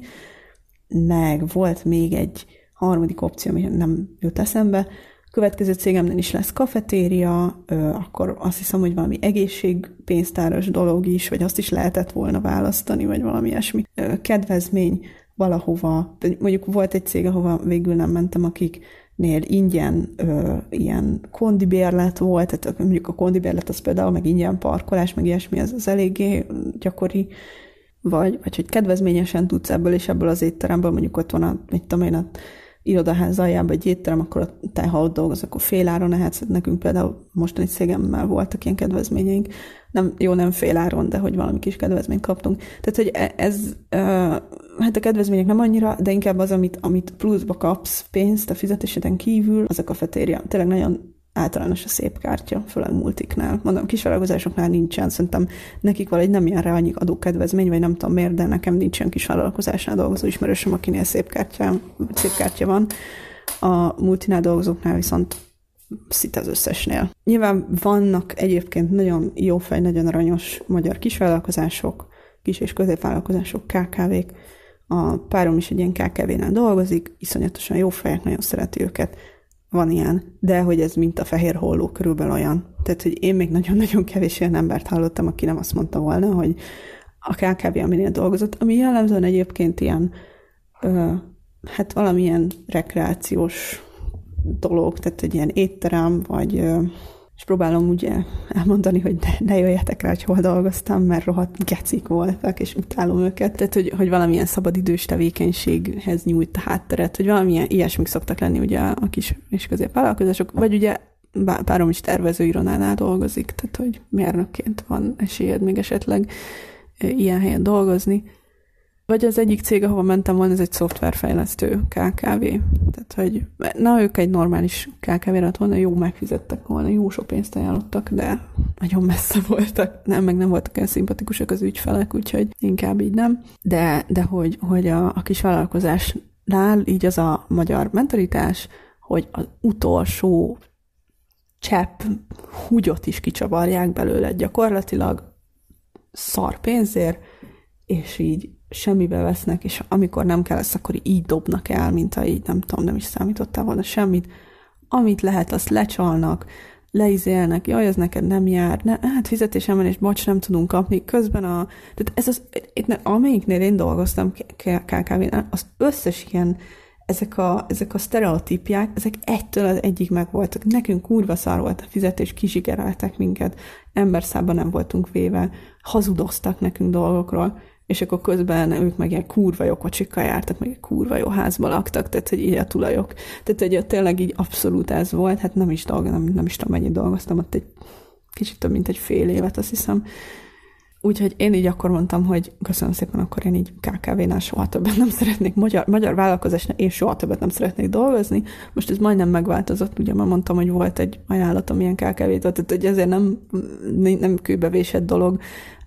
meg volt még egy harmadik opció, ami nem jut eszembe, következő cégemnél is lesz kafetéria, akkor azt hiszem, hogy valami egészségpénztáros dolog is, vagy azt is lehetett volna választani, vagy valami ilyesmi. Kedvezmény valahova, mondjuk volt egy cég, ahova végül nem mentem, akiknél ingyen ö, ilyen kondibérlet volt, tehát mondjuk a kondibérlet az például, meg ingyen parkolás, meg ilyesmi, az, az eléggé gyakori, vagy, vagy hogy kedvezményesen tudsz ebből és ebből az étteremből, mondjuk ott van a, mit tudom én, a irodaház aljában egy étterem, akkor te, ha ott dolgoz, akkor féláron ehetsz. Nekünk például mostani cégemmel voltak ilyen kedvezményeink. Nem, jó, nem féláron, de hogy valami kis kedvezményt kaptunk. Tehát, hogy e, ez, hát a kedvezmények nem annyira, de inkább az, amit, amit pluszba kapsz pénzt a fizetéseden kívül, az a kafetéria. Tényleg nagyon általános a szép kártya, főleg multiknál. Mondom, kisvállalkozásoknál nincsen, szerintem nekik valahogy nem jár rá annyi adókedvezmény, vagy nem tudom miért, de nekem nincsen kisvállalkozásnál dolgozó ismerősöm, akinél szép kártya, szép kártya van. A multinál dolgozóknál viszont szinte az összesnél. Nyilván vannak egyébként nagyon jó fej, nagyon aranyos magyar kisvállalkozások, kis- és középvállalkozások, KKV-k. A párom is egy ilyen KKV-nál dolgozik, iszonyatosan jó fejek, nagyon szereti őket van ilyen, de hogy ez mint a fehér holló körülbelül olyan. Tehát, hogy én még nagyon-nagyon kevés ilyen embert hallottam, aki nem azt mondta volna, hogy a KKV, aminél dolgozott, ami jellemzően egyébként ilyen, ö, hát valamilyen rekreációs dolog, tehát egy ilyen étterem, vagy ö, és próbálom ugye elmondani, hogy ne, ne jöjjetek rá, hogy hol dolgoztam, mert rohadt gecik voltak, és utálom őket. Tehát, hogy, hogy valamilyen szabadidős tevékenységhez nyújt a hátteret, hogy valamilyen ilyesmik szoktak lenni ugye a kis és középvállalkozások, vagy ugye párom is tervezőironánál dolgozik, tehát hogy mérnökként van esélyed még esetleg ilyen helyen dolgozni. Vagy az egyik cég, ahova mentem volna, ez egy szoftverfejlesztő KKV. Tehát, hogy na, ők egy normális KKV lett volna, jó megfizettek volna, jó sok pénzt ajánlottak, de nagyon messze voltak. Nem, meg nem voltak olyan szimpatikusak az ügyfelek, úgyhogy inkább így nem. De, de hogy, hogy a, a kis vállalkozásnál így az a magyar mentalitás, hogy az utolsó csepp húgyot is kicsavarják belőle gyakorlatilag szar pénzért, és így semmibe vesznek, és amikor nem kell lesz, akkor így dobnak el, mint ha így nem tudom, nem is számítottál volna semmit. Amit lehet, azt lecsalnak, leizélnek, jaj, ez neked nem jár, ne, hát fizetésemelés, bocs, nem tudunk kapni. Közben a, tehát ez az, itt, amelyiknél én dolgoztam KKV-nál, az összes ilyen, ezek a, ezek a sztereotípiák, ezek egytől az egyik meg voltak. Nekünk kurva szar volt a fizetés, kizsigereltek minket, emberszában nem voltunk véve, hazudoztak nekünk dolgokról és akkor közben ők meg ilyen kurva jó kocsikkal jártak, meg egy kurva jó házba laktak, tehát hogy így a tulajok. Tehát hogy tényleg így abszolút ez volt, hát nem is dolgoztam, nem, nem is tudom mennyit dolgoztam, ott egy kicsit több, mint egy fél évet, azt hiszem. Úgyhogy én így akkor mondtam, hogy köszönöm szépen, akkor én így KKV-nál soha többet nem szeretnék, magyar, magyar vállalkozásnál én soha többet nem szeretnék dolgozni. Most ez majdnem megváltozott, ugye már mondtam, hogy volt egy ajánlatom ilyen KKV-t, tehát hogy ezért nem, nem kőbevésett dolog,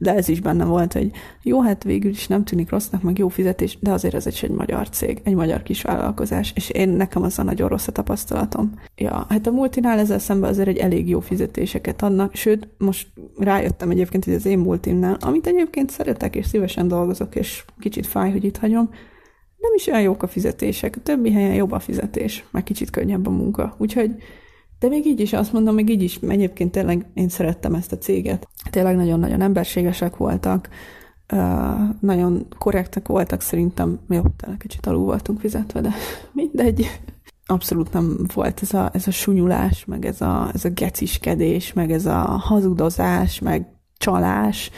de ez is benne volt, hogy jó, hát végül is nem tűnik rossznak, meg jó fizetés, de azért ez egy magyar cég, egy magyar kis vállalkozás, és én nekem az a nagyon rossz a tapasztalatom. Ja, hát a multinál ezzel szemben azért egy elég jó fizetéseket adnak, sőt, most rájöttem egyébként, hogy az én multimnál, amit egyébként szeretek, és szívesen dolgozok, és kicsit fáj, hogy itt hagyom, nem is olyan jók a fizetések. A többi helyen jobb a fizetés, meg kicsit könnyebb a munka. Úgyhogy de még így is azt mondom, még így is egyébként tényleg én szerettem ezt a céget. Tényleg nagyon-nagyon emberségesek voltak, nagyon korrektek voltak szerintem. Jó, tényleg kicsit alul voltunk fizetve, de mindegy. Abszolút nem volt ez a, ez a sunyulás, meg ez a, ez a geciskedés, meg ez a hazudozás, meg csalás,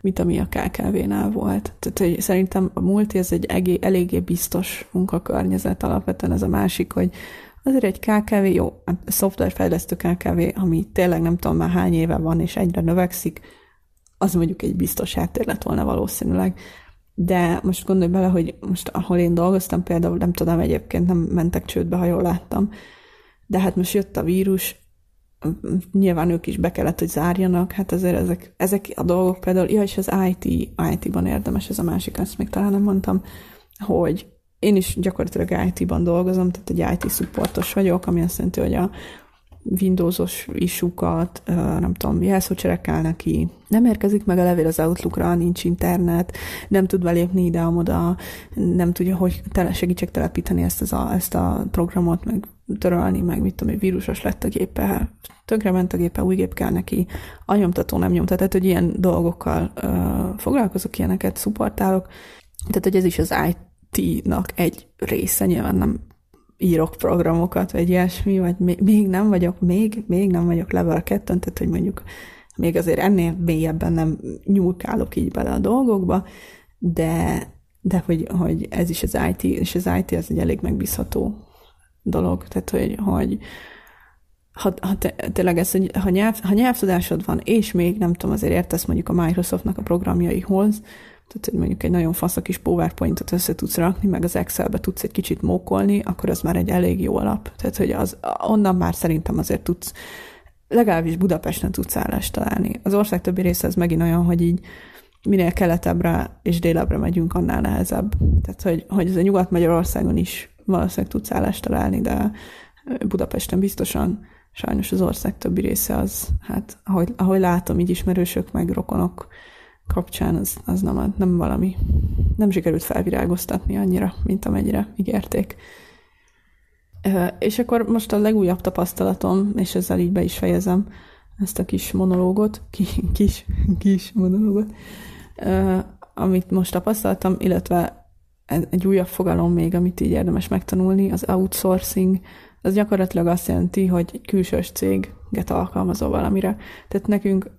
mint ami a KKV-nál volt. Tehát hogy szerintem a multi ez egy egé, eléggé biztos munkakörnyezet alapvetően ez a másik, hogy azért egy KKV, jó, a szoftverfejlesztő KKV, ami tényleg nem tudom már hány éve van, és egyre növekszik, az mondjuk egy biztos háttér lett volna valószínűleg. De most gondolj bele, hogy most ahol én dolgoztam, például nem tudom, egyébként nem mentek csődbe, ha jól láttam, de hát most jött a vírus, nyilván ők is be kellett, hogy zárjanak, hát azért ezek, ezek a dolgok például, ja, és az IT, IT-ban érdemes, ez a másik, ezt még talán nem mondtam, hogy én is gyakorlatilag IT-ban dolgozom, tehát egy IT supportos vagyok, ami azt jelenti, hogy a Windowsos isukat, nem tudom, jelszócserek kell neki, nem érkezik meg a levél az Outlookra, nincs internet, nem tud belépni ide-oda, nem tudja, hogy tele, segítsek telepíteni ezt, az a, ezt a programot, meg törölni, meg mit tudom, vírusos lett a gépe, tönkre ment a gépe, új gép kell neki, a nyomtató nem nyomtat, tehát hogy ilyen dolgokkal uh, foglalkozok, ilyeneket szuportálok, tehát hogy ez is az IT-nak egy része, nyilván nem írok programokat, vagy ilyesmi, vagy még nem vagyok, még, még nem vagyok level 2 tehát hogy mondjuk még azért ennél mélyebben nem nyúlkálok így bele a dolgokba, de, de hogy, hogy ez is az IT, és az IT az egy elég megbízható dolog, tehát hogy, hogy ha, ha te, tényleg ez, hogy ha, nyelv, ha nyelvtudásod van, és még nem tudom, azért értesz mondjuk a Microsoftnak a programjaihoz, tehát hogy mondjuk egy nagyon fasz a kis PowerPointot össze tudsz rakni, meg az Excelbe tudsz egy kicsit mókolni, akkor az már egy elég jó alap. Tehát, hogy az, onnan már szerintem azért tudsz, legalábbis Budapesten tudsz állást találni. Az ország többi része az megint olyan, hogy így minél keletebbre és délebbre megyünk, annál nehezebb. Tehát, hogy, hogy ez a Nyugat-Magyarországon is valószínűleg tudsz állást találni, de Budapesten biztosan sajnos az ország többi része az, hát ahogy, ahogy látom, így ismerősök, meg rokonok kapcsán az, az nem, nem valami, nem sikerült felvirágoztatni annyira, mint amennyire ígérték. És akkor most a legújabb tapasztalatom, és ezzel így be is fejezem ezt a kis monológot, kis, kis monológot, amit most tapasztaltam, illetve egy újabb fogalom még, amit így érdemes megtanulni, az outsourcing, az gyakorlatilag azt jelenti, hogy egy külsős céget alkalmazol valamire. Tehát nekünk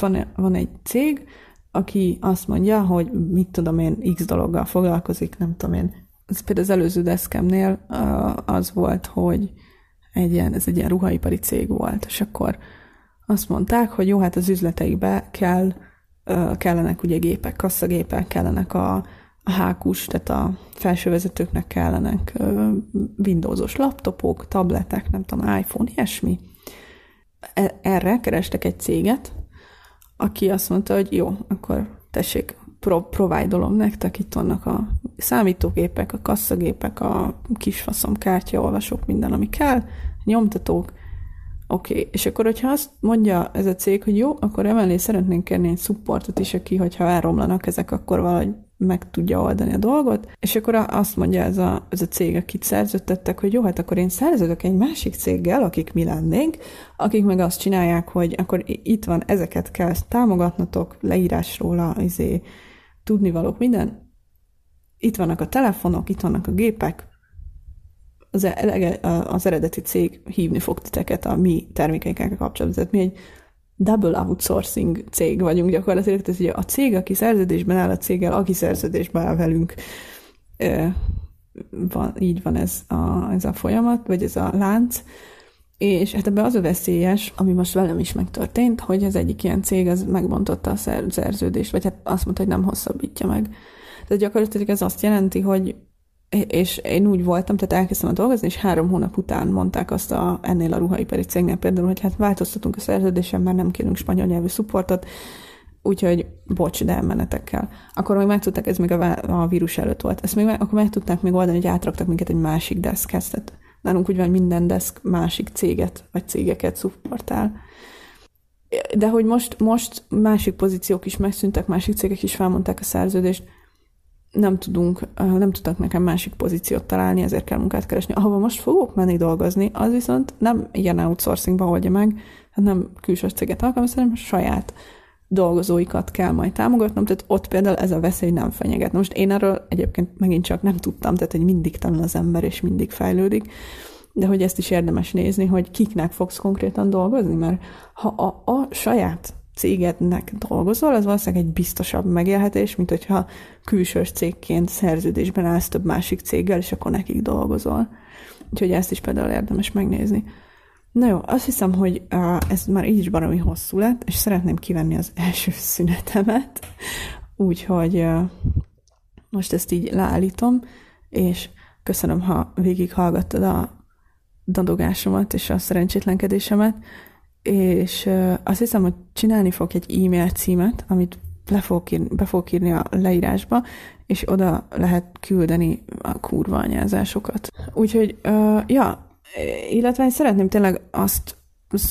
van, van egy cég, aki azt mondja, hogy mit tudom én, x dologgal foglalkozik, nem tudom én. Ez például az előző deszkemnél az volt, hogy egy ilyen, ez egy ilyen ruhaipari cég volt, és akkor azt mondták, hogy jó, hát az üzleteikbe kell, kellenek ugye gépek, kasszagépek, kellenek a, a hákus, tehát a felsővezetőknek kellenek Windowsos laptopok, tabletek, nem tudom, iPhone, ilyesmi. E, erre kerestek egy céget, aki azt mondta, hogy jó, akkor tessék, pro- provide nektek, itt vannak a számítógépek, a kasszagépek, a kisfaszom kártyaolvasók, minden, ami kell, nyomtatók, Oké, okay. és akkor, hogyha azt mondja ez a cég, hogy jó, akkor emellé szeretnénk kérni egy supportot is, aki, hogyha elromlanak ezek, akkor valahogy meg tudja oldani a dolgot, és akkor azt mondja ez a, ez a cég, akit szerződtettek, hogy jó, hát akkor én szerződök egy másik céggel, akik mi lennénk, akik meg azt csinálják, hogy akkor itt van, ezeket kell támogatnatok, leírásról a izé, tudnivalók, minden. Itt vannak a telefonok, itt vannak a gépek, az, e, az eredeti cég hívni fog titeket a mi termékeinkkel kapcsolatban. Tehát mi egy double outsourcing cég vagyunk gyakorlatilag, tehát ugye a cég, aki szerződésben áll a céggel, aki szerződésben áll velünk, van, így van ez a, ez a folyamat, vagy ez a lánc, és hát ebben az a veszélyes, ami most velem is megtörtént, hogy az egyik ilyen cég az megbontotta a szerződést, vagy hát azt mondta, hogy nem hosszabbítja meg. Tehát gyakorlatilag ez azt jelenti, hogy és én úgy voltam, tehát elkezdtem a dolgozni, és három hónap után mondták azt a, ennél a ruhaipari cégnél például, hogy hát változtatunk a szerződésen, már nem kérünk spanyol nyelvű szupportot, úgyhogy bocs, de elmenetekkel. Akkor még meg tudták, ez még a, a vírus előtt volt, ezt még akkor meg tudták még oldani, hogy átraktak minket egy másik deszkhez, tehát nálunk úgy van, minden deszk másik céget, vagy cégeket szupportál. De hogy most, most másik pozíciók is megszűntek, másik cégek is felmondták a szerződést, nem tudunk, nem tudtak nekem másik pozíciót találni, ezért kell munkát keresni. Ahova most fogok menni dolgozni, az viszont nem ilyen outsourcingba oldja meg, hát nem külső céget alkalmaz, hanem saját dolgozóikat kell majd támogatnom, tehát ott például ez a veszély nem fenyeget. most én erről egyébként megint csak nem tudtam, tehát hogy mindig tanul az ember, és mindig fejlődik, de hogy ezt is érdemes nézni, hogy kiknek fogsz konkrétan dolgozni, mert ha a, a saját cégednek dolgozol, az valószínűleg egy biztosabb megélhetés, mint hogyha külsős cégként szerződésben állsz több másik céggel, és akkor nekik dolgozol. Úgyhogy ezt is például érdemes megnézni. Na jó, azt hiszem, hogy ez már így is baromi hosszú lett, és szeretném kivenni az első szünetemet, úgyhogy most ezt így leállítom, és köszönöm, ha végig hallgattad a dadogásomat és a szerencsétlenkedésemet, és azt hiszem, hogy csinálni fog egy e-mail címet, amit le fogok írni, be fogok írni a leírásba, és oda lehet küldeni a kurva anyázásokat. Úgyhogy, ja, illetve én szeretném tényleg azt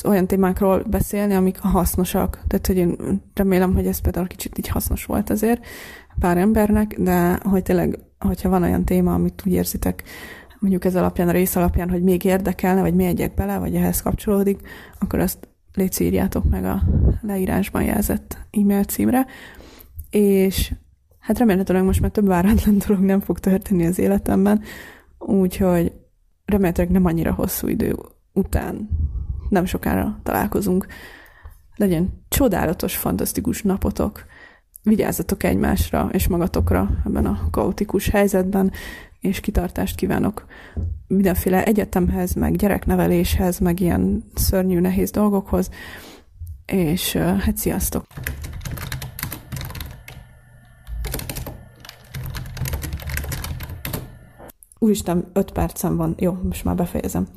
olyan témákról beszélni, amik hasznosak. Tehát, hogy én remélem, hogy ez például kicsit így hasznos volt azért pár embernek, de hogy tényleg, hogyha van olyan téma, amit úgy érzitek, mondjuk ez alapján, a rész alapján, hogy még érdekelne, vagy egyek bele, vagy ehhez kapcsolódik, akkor azt légy írjátok meg a leírásban jelzett e-mail címre. És hát remélhetőleg most már több váratlan dolog nem fog történni az életemben, úgyhogy remélhetőleg nem annyira hosszú idő után nem sokára találkozunk. Legyen csodálatos, fantasztikus napotok. Vigyázzatok egymásra és magatokra ebben a kaotikus helyzetben, és kitartást kívánok mindenféle egyetemhez, meg gyerekneveléshez, meg ilyen szörnyű, nehéz dolgokhoz, és hát sziasztok! Úristen, öt percem van. Jó, most már befejezem.